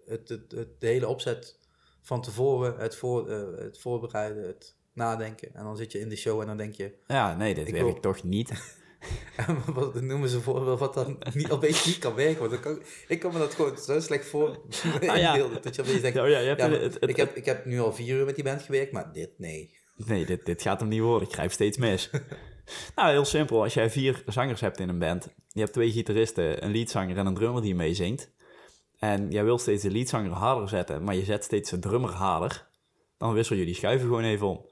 het, het, het, de hele opzet van tevoren, het, voor, eh, het voorbereiden, het nadenken. En dan zit je in de show en dan denk je, Ja, nee, dit Ik werkt wil- toch niet. wat noemen ze voorbeeld wat dan niet, opeens niet kan werken. Want dan kan, ik kan me dat gewoon zo slecht voor Ah, ja. inbeelden. Dat je opeens denkt, Ja, ja, je hebt ja, het- het- ik, heb, ik heb nu al vier uur met die band gewerkt, maar dit, nee. Nee, dit, dit gaat hem niet worden. Ik grijp steeds mis. nou, heel simpel. Als jij vier zangers hebt in een band, je hebt twee gitaristen, een leadzanger en een drummer die meezingt, en jij wilt steeds de leadzanger harder zetten, maar je zet steeds de drummer harder, dan wissel je die schuiven gewoon even om.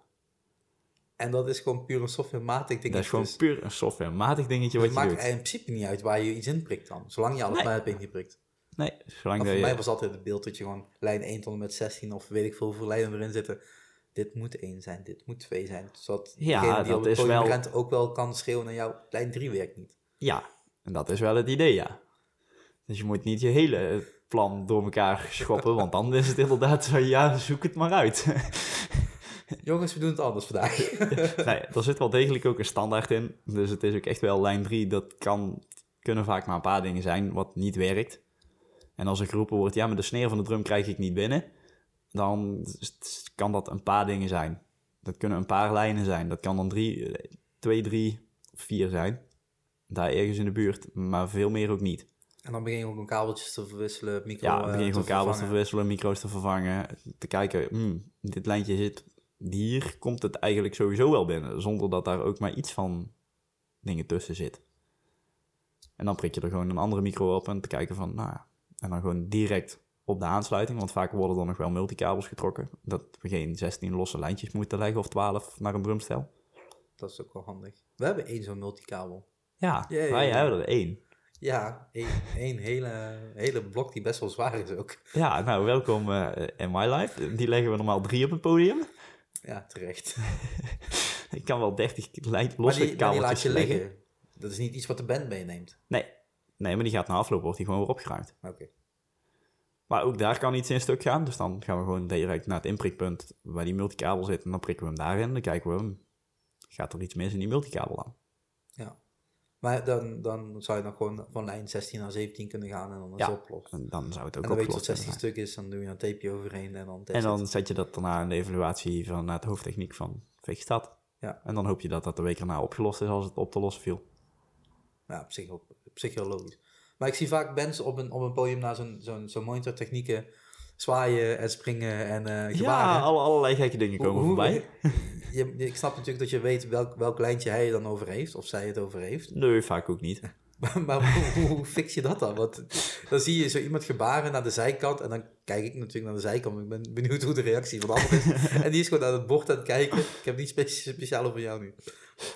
En dat is gewoon puur een softwarematig ding. Dat is gewoon Dus puur een softwarematig dingetje het wat je maakt doet. in principe niet uit waar je iets in prikt dan. Zolang je alles Nee. maar hebt ingeprikt. Nee, zolang dat voor mij was altijd het beeld dat je gewoon lijn 1 tot en met 16 of weet ik veel hoeveel lijnen erin zitten. Dit moet 1 zijn, dit moet 2 zijn. Zodat Ja, die dat op het is wel- rent ook wel kan schreeuwen naar jou, lijn 3 werkt niet. Ja, en dat is wel het idee, ja. Dus je moet niet je hele plan door elkaar schoppen, want dan is het inderdaad zo, ja, zoek het maar uit. Jongens, we doen het anders vandaag. nee, er zit wel degelijk ook een standaard in. Dus het is ook echt wel lijn 3. Dat kan, kunnen vaak maar een paar dingen zijn wat niet werkt. En als er geroepen wordt, ja, maar de sneer van de drum krijg ik niet binnen. Dan kan dat een paar dingen zijn. Dat kunnen een paar lijnen zijn. Dat kan dan drie, twee, drie of vier zijn. Daar ergens in de buurt, maar veel meer ook niet. En dan begin je ook een kabeltjes te verwisselen, micro Ja, dan eh, begin je gewoon kabels te verwisselen, micro's te vervangen. Te kijken, hmm, dit lijntje zit hier, komt het eigenlijk sowieso wel binnen. Zonder dat daar ook maar iets van dingen tussen zit. En dan prik je er gewoon een andere micro op en te kijken van, nou ja. En dan gewoon direct op de aansluiting. Want vaak worden er nog wel multikabels getrokken. Dat we geen 16 losse lijntjes moeten leggen of 12 naar een drumstel. Dat is ook wel handig. We hebben één zo'n multikabel. Ja, ja, wij hebben er één. Ja, één, één hele, hele blok die best wel zwaar is ook. Ja, nou, welkom eh, in my life. Die leggen we normaal drie op het podium. Ja, terecht. Ik kan wel 30 lijn, Maar losse die, maar die kabeltjes laat je leggen. liggen. Dat is niet iets wat de band meeneemt. Nee. nee, maar die gaat na afloop wordt die gewoon weer opgeruimd. Oké. Maar ook daar kan iets in stuk gaan. Dus dan gaan we gewoon direct naar het inprikpunt waar die multikabel zit. En dan prikken we hem daarin. Dan kijken we hem. Gaat er iets mis in die multikabel dan? Ja. Maar dan, dan zou je nog gewoon van lijn 16 naar 17 kunnen gaan en dan is Ja. opgelost. En dan zou het ook En dan weet je wat opgelost 16 kunnen stuk is, dan doe je een tapeje overheen en dan En dan het. zet je dat daarna in de evaluatie van naar het hoofdtechniek van Veegstad. Ja. En dan hoop je dat dat de week erna opgelost is als het op te lossen viel. Ja, op zich, wel- op zich heel logisch. Maar ik zie vaak bands op een, op een podium naar zo'n zo'n zo'n monitortechnieken zwaaien en springen en eh gebaren. Ja, alle, allerlei gekke dingen komen Hoe- voorbij. Je, je- ik snap natuurlijk dat je weet welk, welk lijntje hij er dan over heeft, of zij het over heeft. Nee, vaak ook niet. Maar, maar hoe, hoe fix je dat dan? Want dan zie je zo iemand gebaren naar de zijkant en dan kijk ik natuurlijk naar de zijkant. Ik ben benieuwd hoe de reactie van de ander is. en die is gewoon aan het bord aan het kijken. Ik heb niet spe- speciaal over jou nu.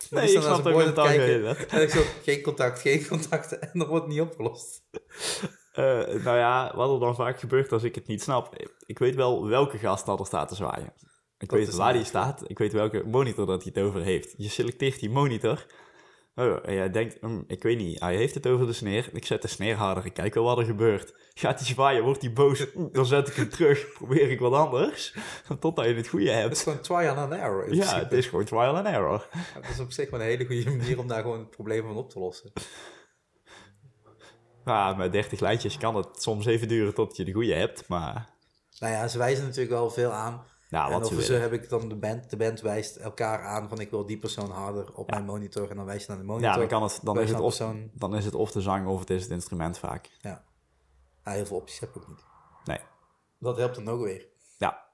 Maar Nee, ik snap bord aan het kijken. En ik zo, geen contact, geen contact. En dan wordt niet opgelost. Eh, nou ja, wat er dan vaak gebeurt als ik het niet snap. Ik weet wel welke gast dat er staat te zwaaien. Ik Dat weet waar die staat. Ik weet welke monitor dat hij het over heeft. Je selecteert die monitor. Oh, en jij denkt, hm, ik weet niet, hij heeft het over de sneer. Ik zet de sneer harder, ik kijk wel wat er gebeurt. Gaat hij zwaaien, wordt hij boos, dan zet ik hem terug. Probeer ik wat anders, totdat je het goede Het is hebt. gewoon trial and error. Ja, principe. het is gewoon trial and error. Dat is op zich wel een hele goede manier om daar gewoon het probleem van op te lossen. Ja, met 30 lijntjes kan het soms even duren tot je de goede hebt, maar... Nou ja, ze wijzen natuurlijk wel veel aan. En wat ze heb ik dan de band. De band wijst elkaar aan van ik wil die persoon harder op mijn monitor. En dan wijs je naar de monitor. Ja, dan, kan het, dan, Wijs is het of, persoon. dan is het of de zang of het is het instrument vaak. Ja. Ja, heel veel opties heb ik ook niet. Nee. Dat helpt dan ook weer. Ja,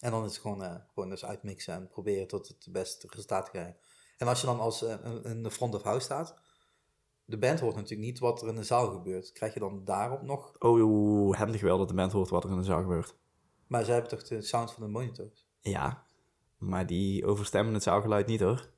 En dan is het gewoon, eh, gewoon dus uitmixen en proberen tot het beste resultaat te krijgen. En als je dan als eh, een- front of house staat, de band hoort natuurlijk niet wat er in de zaal gebeurt. Krijg je dan daarop nog? Oh, handig wel dat de band hoort wat er in de zaal gebeurt. Maar zij hebben toch de sound van de monitors? Ja, maar die overstemmen het zaalgeluid niet hoor.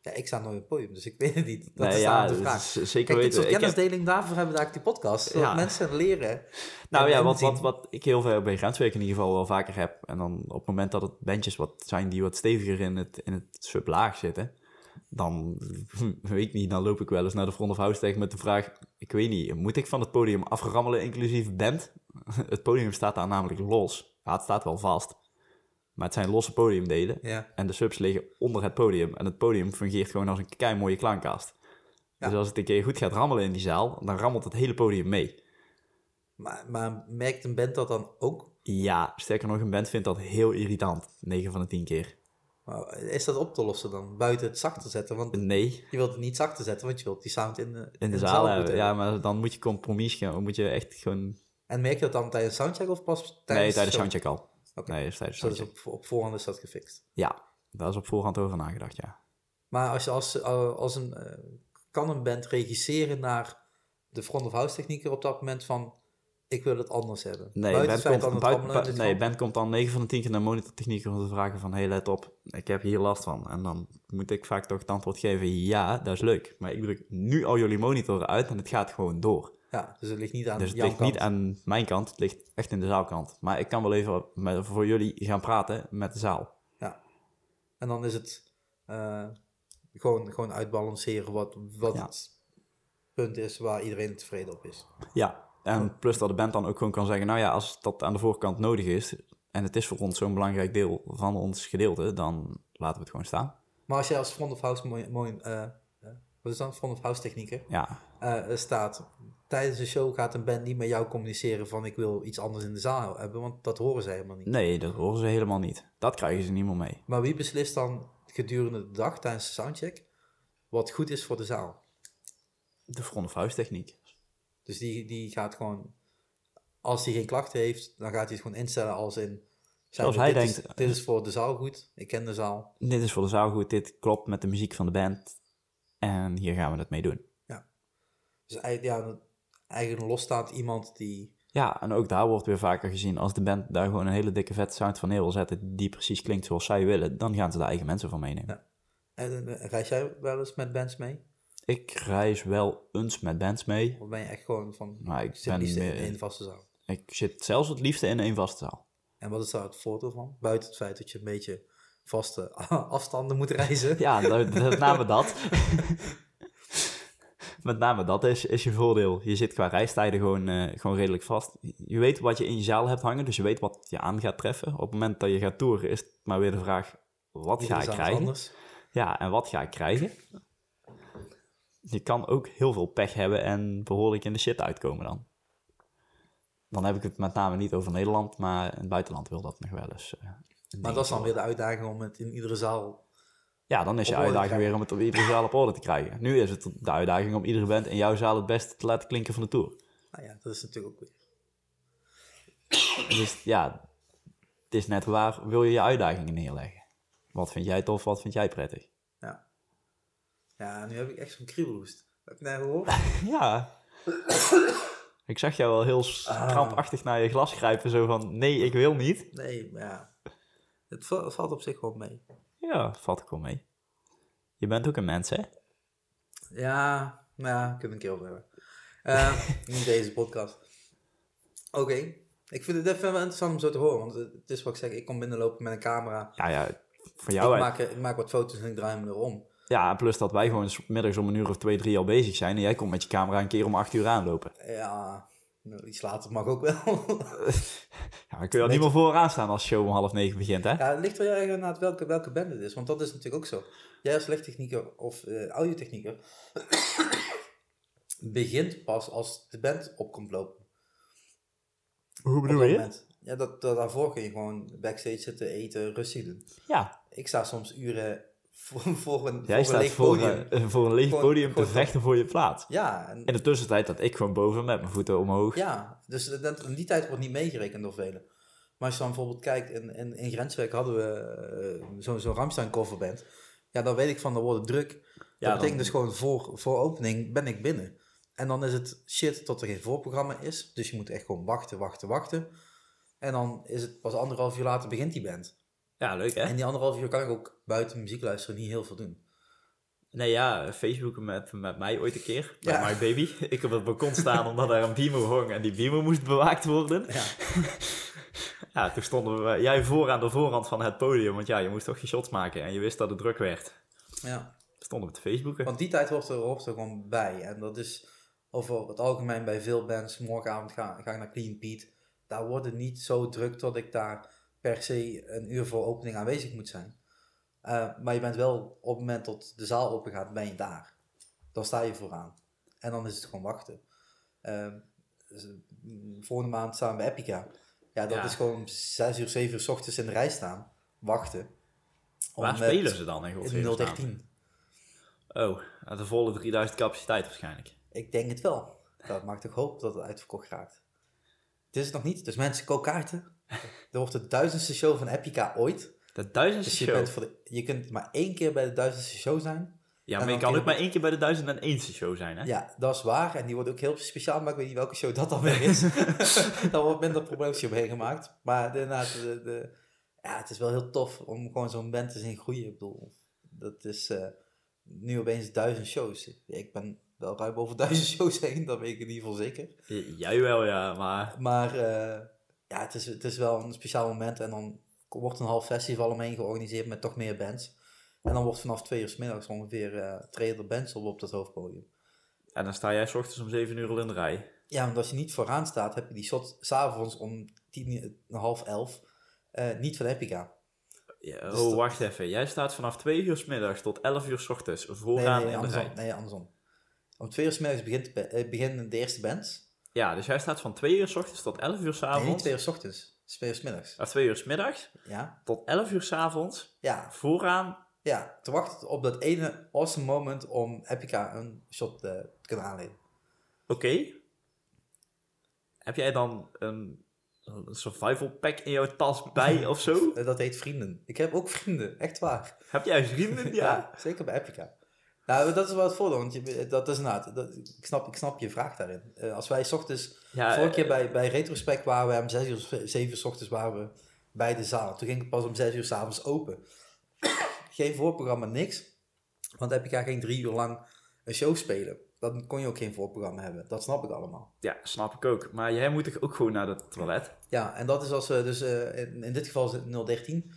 Ja, ik sta nooit op het podium, dus ik weet het niet. Dat nee, is ja, de dat vraag. zeker Kijk, dit weten. soort heb- kennisdeling, daarvoor hebben we eigenlijk die podcast. Zodat Ja. mensen leren. nou ja, wat, wat, wat ik heel veel bij grenswerk in ieder geval wel vaker heb. En dan op het moment dat het bandjes wat zijn die wat steviger in het, in het sublaag zitten. Dan, weet ik niet, dan loop ik wel eens naar de front of house tegen met de vraag... Ik weet niet, moet ik van het podium aframmelen inclusief band? Het podium staat daar namelijk los. Ja, het staat wel vast. Maar het zijn losse podiumdelen. Ja. En de subs liggen onder het podium. En het podium fungeert gewoon als een kei mooie klankkast. Ja. Dus als het een keer goed gaat rammelen in die zaal, dan rammelt het hele podium mee. Maar, maar merkt een band dat dan ook? Ja, sterker nog, een band vindt dat heel irritant. 9 van de 10 keer. Maar Is dat op te lossen dan? Buiten het zacht te zetten? Want Nee, je wilt het niet zacht te zetten, want je wilt die sound in de, in de, zaal hebben. hebben. Ja, maar dan moet je compromis gaan. Moet je echt gewoon... En merk je dat dan tijdens soundcheck of pas tijdens nee, tijdens soundcheck al. Oké. Nee, tijdens Zo, dus soundcheck. op, op voorhand is dat gefixt. Ja, daar is op voorhand over nagedacht, ja. Maar als je als, als een, eh, kan een band regisseren naar de front of house technieker op dat moment van ik wil het anders hebben. Nee, Buiten feit komt, buiten- rammelen bu- is nee, band komt dan 9 van de 10 keer naar monitortechniek om te vragen van... Hey, let op, ik heb hier last van. En dan moet ik vaak toch het antwoord geven... Ja, dat is leuk. Maar ik druk nu al jullie monitoren uit en het gaat gewoon door. Ja, dus het ligt niet aan Dus het ligt kant. niet aan mijn kant, het ligt echt in de zaalkant. Maar ik kan wel even met, voor jullie gaan praten met de zaal. Ja. En dan is het eh, gewoon, gewoon uitbalanceren wat, wat Ja. het punt is waar iedereen tevreden op is. Ja, en plus dat de band dan ook gewoon kan zeggen... nou ja, als dat aan de voorkant nodig is... en het is voor ons zo'n belangrijk deel van ons gedeelte... dan laten we het gewoon staan. Maar als jij als front of house mooi, mooi eh, eh, wat is dan front of house technieker Ja, eh, staat tijdens de show gaat een band niet met jou communiceren van ik wil iets anders in de zaal hebben, want dat horen zij helemaal niet. nee, dat horen ze helemaal niet. Dat krijgen ze niet meer mee. Maar wie beslist dan gedurende de dag tijdens de soundcheck wat goed is voor de zaal? De front of house techniek. Dus die, die gaat gewoon, als hij geen klachten heeft, dan gaat hij het gewoon instellen als in... Zoals dit hij is- denkt. dit is voor de zaal goed, ik ken de zaal. Dit is voor de zaal goed, dit klopt met de muziek van de band. En hier gaan we het mee doen. Dus ei- ja, eigenlijk losstaand iemand die... Ja, en ook daar wordt weer vaker gezien, als de band daar gewoon een hele dikke vet sound van neer wil zetten, die precies klinkt zoals zij willen, dan gaan ze daar eigen mensen van meenemen. Ja. En, eh, reis jij wel eens met bands mee? Ik reis wel eens met bands mee, Of ben je echt gewoon van, maar ik zit ben liefst in één vaste zaal? Ik zit zelfs het liefste in één vaste zaal. En wat is daar het voordeel van? Buiten het feit dat je een beetje vaste afstanden moet reizen. Ja, met name dat. met name dat is, is je voordeel. Je zit qua reistijden gewoon, eh, gewoon redelijk vast. Je weet wat je in je zaal hebt hangen, dus je weet wat je aan gaat treffen. Op het moment dat je gaat toeren is het maar weer de vraag, wat ga ik krijgen? anders. Ja, en wat ga ik krijgen? Je kan ook heel veel pech hebben en behoorlijk in de shit uitkomen dan. Dan heb ik het met name niet over Nederland, maar in het buitenland wil dat nog wel eens. eh, Maar dat is dan weer de uitdaging om het in iedere zaal... ja, dan is je uitdaging weer om het op iedere zaal op orde te krijgen. Nu is het de uitdaging om iedere band in jouw zaal het beste te laten klinken van de tour. Nou ja, dat is natuurlijk ook weer... Dus ja, het is net waar wil je je uitdagingen neerleggen. Wat vind jij tof, wat vind jij prettig? Ja. Nu heb ik echt zo'n kriebelhoest. Heb je het nou gehoord? Ja. Ik zag jou wel heel Ah. krampachtig naar je glas grijpen, zo van nee, ik wil niet. Nee, maar ja. Het va- valt op zich wel mee. Ja, valt ik wel mee. Je bent ook een mens, hè? Ja, nou ja, kunnen we een keer over hebben. Eh, niet deze podcast. Oké. Ik vind het even wel interessant om zo te horen, want het is wat ik zeg, ik kom binnenlopen met een camera. Ja, ja, voor Ik jou uit. maak, ik maak wat foto's en ik draai hem erom. Ja, plus dat wij gewoon middags om een uur of twee, drie al bezig zijn. En jij komt met je camera een keer om acht uur aanlopen. Ja, nou, iets later mag ook wel. Ja, dan kun je al niet meer vooraan staan als show om half negen begint, hè? ja, het ligt heel erg aan welke, welke band het is, want dat is natuurlijk ook zo. Jij als lichttechnieker of eh audiotechnieker begint pas als de band op komt lopen. Hoe dat moment. Ja, dat, dat, daarvoor kun je gewoon backstage zitten, eten, rustig doen. Ja, Ik sta soms uren voor, voor een, jij voor een staat leeg voor, podium. eh, voor een leeg Gewoon- podium te vechten voor je plaats. Ja, en, In de tussentijd dat ik gewoon boven met mijn voeten omhoog. ja, dus dat, in die tijd wordt niet meegerekend door velen. Maar als je dan bijvoorbeeld kijkt, in, in, in Grenswerk hadden we eh, zo'n zo Ramstein coverband. Ja, dan weet ik van, wordt het druk. Dat Ja, betekent dan- dus gewoon, voor, voor opening ben ik binnen. En dan is het shit tot er geen voorprogramma is. Dus je moet echt gewoon wachten, wachten, wachten. En dan is het pas anderhalf uur later begint die band. Ja, leuk hè? En die anderhalf uur kan ik ook buiten muziek luisteren niet heel veel doen. Nee, ja, Facebook met, met mij ooit een keer. Bij Ja. My Baby. Ik op het balkon staan omdat er een beamer hong en die beamer moest bewaakt worden. Ja, Ja, toen stonden we, jij voor aan de voorrand van het podium, want ja, je moest toch je shots maken en je wist dat het druk werd. ja. Stonden we te Facebooken. Want die tijd hoort er, hoort er gewoon bij. En dat is over het algemeen bij veel bands. Morgenavond ga, ga ik naar Clean Pete. Daar wordt het niet zo druk dat ik daar per se een uur voor opening aanwezig moet zijn. Eh, maar je bent wel op het moment dat de zaal open gaat, ben je daar. Dan sta je vooraan. En dan is het gewoon wachten. Mm, volgende maand staan we bij Epica. Ja, dat Ja. is gewoon 6 uur, 7 uur 's ochtends in de rij staan. Wachten. Waar spelen ze dan in In godsnaam? 013. Oh, de volle 3000 capaciteit waarschijnlijk. Ik denk het wel. Dat maakt ook hoop dat het uitverkocht raakt. Het is het nog niet, dus mensen, koop kaarten. Er wordt de duizendste show van Epica ooit. De duizendste Dus je, show. bent voor de, je kunt maar één keer bij de duizendste show zijn. Ja, maar je dan kan ook maar één keer bij de duizend en eenste show zijn, hè? Ja, dat is waar. En die wordt ook heel speciaal, maar ik weet niet welke show dat dan weer is. Daar wordt minder promotie omheen gemaakt. Maar inderdaad, de, de, ja, het is wel heel tof om gewoon zo'n band te zien groeien. Ik bedoel, dat is eh, nu opeens duizend shows. Ik ben wel ruim over duizend shows heen, dat weet ik in ieder geval zeker. Jij wel, ja, maar... Maar eh, ja, het is, het is wel een speciaal moment. En dan wordt een half festival omheen georganiseerd met toch meer bands. En dan wordt vanaf twee uur 's middags ongeveer eh treden er bands op op dat hoofdpodium. En dan sta jij 's ochtends om 7 uur al in de rij. Ja, want als je niet vooraan staat, heb je die shot s'avonds om tien, uur- half elf eh, niet van Epica. Ja, Dus oh, dat- wacht even. Jij staat vanaf 2 uur 's middags tot 11 uur 's ochtends vooraan nee, in de andersom. rij. Nee, andersom. Om twee uur 's middags begint, de eh, beginnen de eerste bands. Ja, dus jij staat van 2 uur 's ochtends tot 11 uur 's Nee, niet avonds. twee uur 's ochtends. Het is twee uur 's middags. Of 2 uur 's middags Ja? tot 11 uur 's avonds. Ja, Vooraan. ja, te wachten op dat ene awesome moment om Epica een shot eh, te kunnen aanleveren. Oké. heb jij dan een, een survival pack in jouw tas bij of zo? Eh, Dat heet vrienden. Ik heb ook vrienden, echt waar. heb jij vrienden? Ja. zeker bij Epica. Nou, dat is wel het voordeel, want je, dat is inderdaad, dat, ik, snap, ik snap je vraag daarin. Eh, als wij 's ochtends, ja vorige eh, keer bij, bij Retrospect waren we om 6 uur, 7 uur 's ochtends waren we bij de zaal. Toen ging het pas om 6 uur 's avonds open. geen voorprogramma, niks. Want Epica ging drie uur lang een show spelen. Dan kon je ook geen voorprogramma hebben. Dat snap ik allemaal. Ja, snap ik ook. Maar jij moet toch ook gewoon naar het toilet? Ja, en dat is als we dus, eh, in, in dit geval is het 013.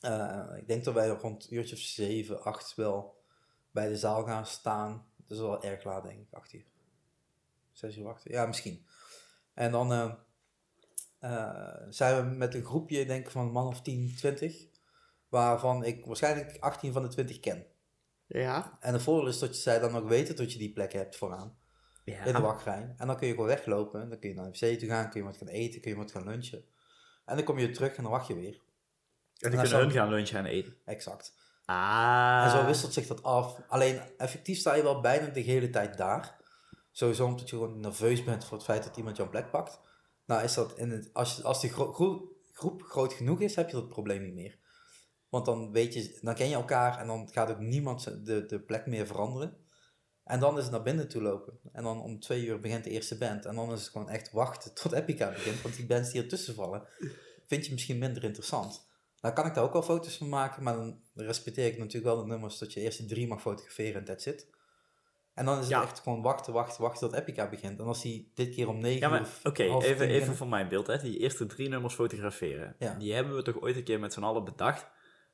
Eh, ik denk dat wij rond uurtje of 7, 8 wel bij de zaal gaan staan. Dat is wel erg laat, denk ik, 8 uur. 6 uur, 8 uur, ja, misschien. En dan eh, eh, zijn we met een groepje, denk ik, van een man of 10, 20. Waarvan ik waarschijnlijk 18 van de 20 ken. Ja. En de voordeel is dat je, zij dan ook weten dat je die plek hebt vooraan ja. in de wachtrij. En dan kun je gewoon weglopen. Dan kun je naar de wc toe gaan, kun je wat gaan eten, kun je wat gaan lunchen. En dan kom je terug en dan wacht je weer. En dan dan kunnen hun gaan lunchen en eten. Exact. Ah. En zo wisselt zich dat af. Alleen effectief sta je wel bijna de hele tijd daar. Sowieso omdat je gewoon nerveus bent voor het feit dat iemand jouw plek pakt. Nou is dat in het, als, je- als die gro- gro- groep groot genoeg is, heb je dat probleem niet meer. Want dan weet je, dan ken je elkaar en dan gaat ook niemand de, de plek meer veranderen. En dan is het naar binnen toe lopen. En dan om twee uur begint de eerste band. En dan is het gewoon echt wachten tot Epica begint. Want die bands die ertussen vallen, vind je misschien minder interessant. Nou kan ik daar ook wel foto's van maken, maar dan respecteer ik natuurlijk wel de nummers dat je eerst de drie mag fotograferen en that's it. En dan is het Ja. echt gewoon wachten, wachten, wachten tot Epica begint. En als hij dit keer om negen Ja, oké, even, even begint- van mijn beeld. Hè. Die eerste drie nummers fotograferen. Ja. Die hebben we toch ooit een keer met z'n allen bedacht.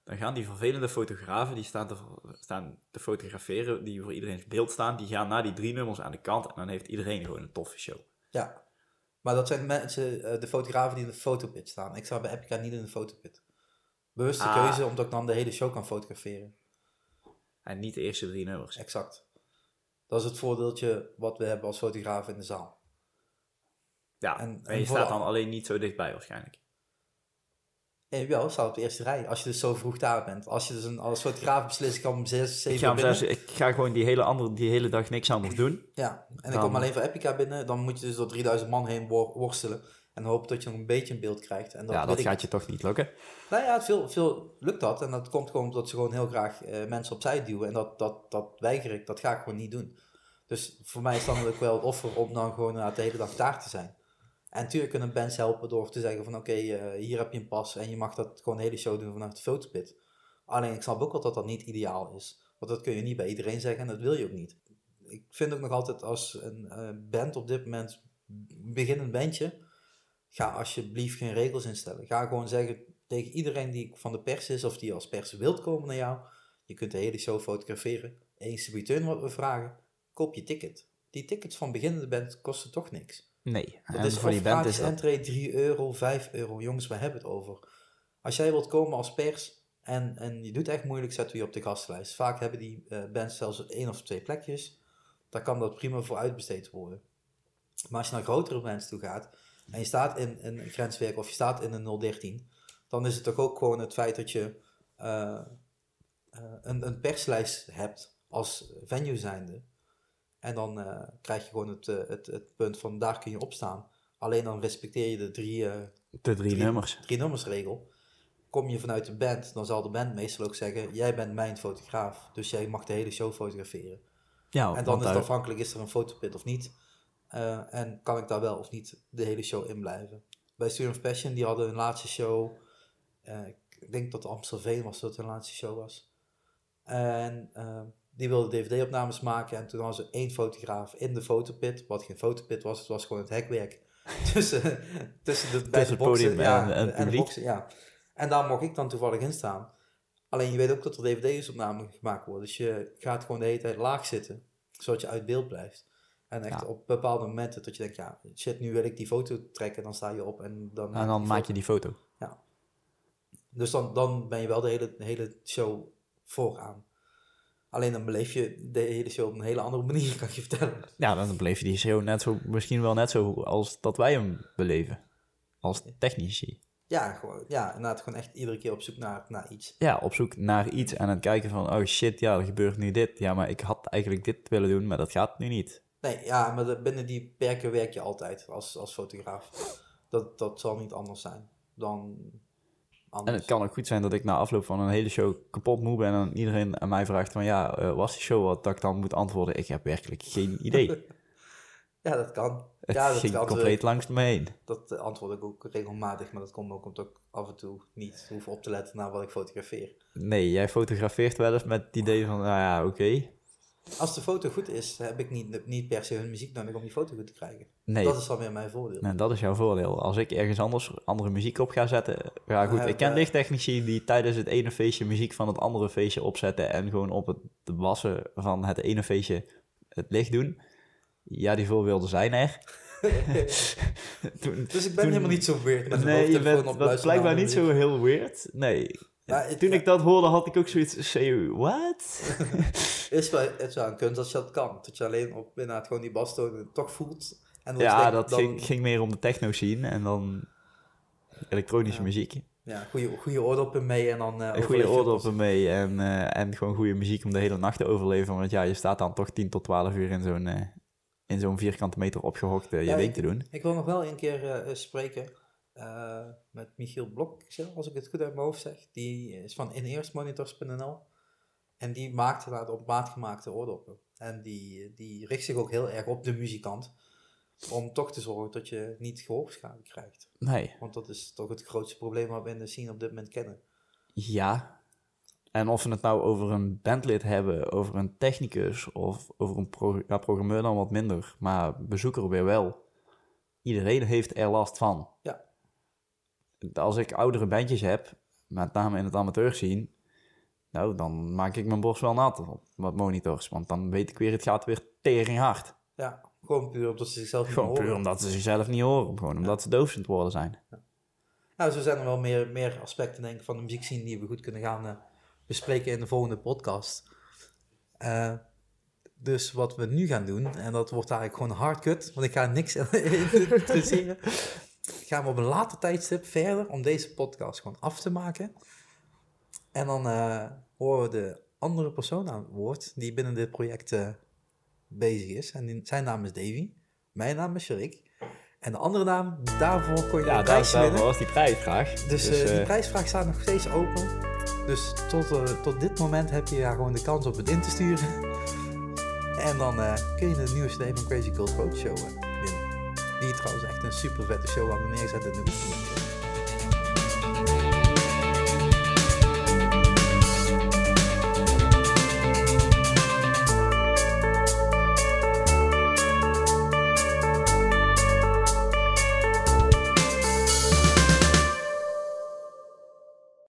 Dan gaan die vervelende fotografen, die staan te, staan te fotograferen, die voor iedereen's beeld staan, die gaan naar die drie nummers aan de kant en dan heeft iedereen gewoon een toffe show. Ja. Maar dat zijn mensen, eh, de fotografen die in de fotopit staan. Ik sta bij Epica niet in de fotopit. Bewuste Ah. keuze, omdat ik dan de hele show kan fotograferen. En niet de eerste drie nummers. Exact. Dat is het voordeeltje wat we hebben als fotograaf in de zaal. Ja, En- je staat dan alleen niet zo dichtbij waarschijnlijk. Ja, wel, staat op de eerste rij. Als je dus zo vroeg daar bent. Als je dus een, als fotograaf beslist, ik kan om 6, 7 Ik ga, zelfs, ik ga gewoon die hele, andere, die hele dag niks anders doen. Ja, en ik Dan- kom alleen voor Epica binnen. Dan moet je dus door 3000 man heen wor- worstelen. En hopen dat je nog een beetje een beeld krijgt. En dat ja, dat ik gaat je toch niet lukken. Nou ja, veel, veel lukt dat. En dat komt gewoon omdat ze gewoon heel graag eh, mensen opzij duwen. En dat, dat, dat weiger ik. Dat ga ik gewoon niet doen. Dus voor mij is dan ook wel het offer om dan gewoon de hele dag daar te zijn. En natuurlijk kunnen bands helpen door te zeggen van oké, eh, hier heb je een pas en je mag dat gewoon de hele show doen vanuit de fotopit. Alleen ik snap ook wel dat dat niet ideaal is. Want dat kun je niet bij iedereen zeggen en dat wil je ook niet. Ik vind ook nog altijd als een eh, band op dit moment, beginnend bandje, ga alsjeblieft geen regels instellen. Ga gewoon zeggen tegen iedereen die van de pers is of die als pers wilt komen naar jou, je kunt de hele show fotograferen. Eens return wat we vragen, koop je ticket. Die tickets van beginnende band kosten toch niks. Nee, Dat en is voor die band is dat... entree 3 euro, 5 euro. Jongens, waar hebben we het over? Als jij wilt komen als pers en, en je doet echt moeilijk, zetten we je op de gastlijst. Vaak hebben die eh, bands zelfs één of twee plekjes. Daar kan dat prima voor uitbesteed worden. Maar als je naar grotere bands toe gaat en je staat in, in een grenswerk of je staat in een 013, dan is het toch ook gewoon het feit dat je eh, eh, een, een perslijst hebt als venue zijnde. En dan eh, krijg je gewoon het, het, het punt van daar kun je op staan. Alleen dan respecteer je de drie, De drie, drie- nummers. drie nummersregel. Kom je vanuit de band, dan zal de band meestal ook zeggen: Jij bent mijn fotograaf, dus jij mag de hele show fotograferen. Ja, en dan is het afhankelijk: is er een fotopit of niet? Eh, en kan ik daar wel of niet de hele show in blijven? Bij Student of Passion, die hadden hun laatste show. eh, ik denk dat Amstelveen was dat hun laatste show was. En eh, die wilden dvd-opnames maken. En toen hadden ze één fotograaf in de fotopit. Wat geen fotopit was, het was gewoon het hekwerk. tussen, tussen de, bij Tussen de het boksen, podium ja, en- de boksen, ja. En daar mocht ik dan toevallig in staan. Alleen je weet ook dat er dvd's-opnames gemaakt worden. Dus je gaat gewoon de hele tijd laag zitten. Zodat je uit beeld blijft. En echt Ja. op bepaalde momenten dat je denkt, ja, shit, nu wil ik die foto trekken. Dan sta je op en dan... En dan maak foto. je die foto. Dus dan, dan ben je wel de hele, hele show vooraan. Alleen dan beleef je de hele show op een hele andere manier, kan ik je vertellen. Ja, dan beleef je die show net zo, misschien wel net zo als dat wij hem beleven. Als technici. Ja, gewoon, ja, inderdaad gewoon echt iedere keer op zoek naar, naar iets. Ja, op zoek naar iets en het kijken van, oh shit, ja, er gebeurt nu dit. Ja, maar ik had eigenlijk dit willen doen, maar dat gaat nu niet. Nee, ja, maar binnen die perken werk je altijd als, als fotograaf. Dat, dat zal niet anders zijn dan anders. En het kan ook goed zijn dat ik na afloop van een hele show kapot moe ben en iedereen aan mij vraagt van ja, eh, was die show wat dat ik dan moet antwoorden? Ik heb werkelijk geen idee. Ja, dat kan. Het ja, dat ging antwoord, compleet langs me heen. dat eh, antwoord ik ook regelmatig, maar dat komt ook omdat ik af en toe niet hoef op te letten naar wat ik fotografeer. Nee, jij fotografeert wel eens met het idee van, nou ja, oké. Als de foto goed is, heb ik niet, niet per se hun muziek nodig om die foto goed te krijgen. Nee, Dat is dan weer mijn voordeel. en dat is jouw voordeel. Als ik ergens anders andere muziek op ga zetten... Ja goed, Ja, ik ken lichttechnici die tijdens het ene feestje muziek van het andere feestje opzetten... en gewoon op het wassen van het ene feestje het licht doen. Ja, die voorbeelden zijn er. Toen- Dus ik ben Toen- helemaal niet zo weird met nee, je bent blijkbaar niet zo heel weird. Nee. Maar het- Toen ik dat hoorde, had ik ook zoiets... Say, what? is wel, het is wel een kunst als je dat kan. Dat je alleen op inderdaad gewoon die basstonen toch voelt. En ja, denk- dat dan, ging, ging meer om de techno scene en dan elektronische Ja. muziek. Ja, goede, goede oordoppen mee en dan... overleef goede oordoppen mee en, eh, en gewoon goede muziek om de hele nacht te overleven. Want ja, je staat dan toch 10 tot 12 uur in zo'n eh, in zo'n vierkante meter opgehokt eh, je Ja, ding ik- te doen. Ik wil nog wel een keer spreken eh, met Michiel Blok, als ik het goed uit mijn hoofd zeg. Die is van ineersmonitors.nl. En die maakt inderdaad op maat gemaakte oordoppen. En die, die richt zich ook heel erg op de muzikant. Om toch te zorgen dat je niet gehoorschade krijgt. Nee, Want dat is toch het grootste probleem wat we in de scene op dit moment kennen. ja. En of we het nou over een bandlid hebben, over een technicus of over een pro ja, programmeur dan wat minder. Maar bezoeker weer wel. Iedereen heeft er last van. Ja. Als ik oudere bandjes heb, met name in het amateur zien, nou, dan maak ik mijn borst wel nat op wat monitors. Want dan weet ik weer, het gaat weer tering hard. Ja, gewoon puur omdat ze zichzelf niet Gewoon meer puur horen. omdat ze zichzelf niet horen. Gewoon omdat ze doof aan het worden zijn. Nou, zo zijn er wel meer, meer aspecten denk ik, van de muziekscene die we goed kunnen gaan eh, bespreken in de volgende podcast. Eh, dus wat we nu gaan doen, en dat wordt eigenlijk gewoon een hardcut, want ik ga niks introduceren. Gaan we op een later tijdstip verder om deze podcast gewoon af te maken. En dan eh, horen we de andere persoon aan het woord die binnen dit project eh, bezig is. En die- zijn naam is Davy. Mijn naam is Sharik. En de andere naam, daarvoor kon je Ja, een daar winnen. was die prijsvraag. Dus, Dus, eh, die prijsvraag staat nog steeds open. Dus tot, tot dit moment heb je ja gewoon de kans om het in te sturen. En dan kun je de nieuwe CD van Crazy Cold Road Show Die trouwens echt een super vette show aan de neerzetten in de oefening.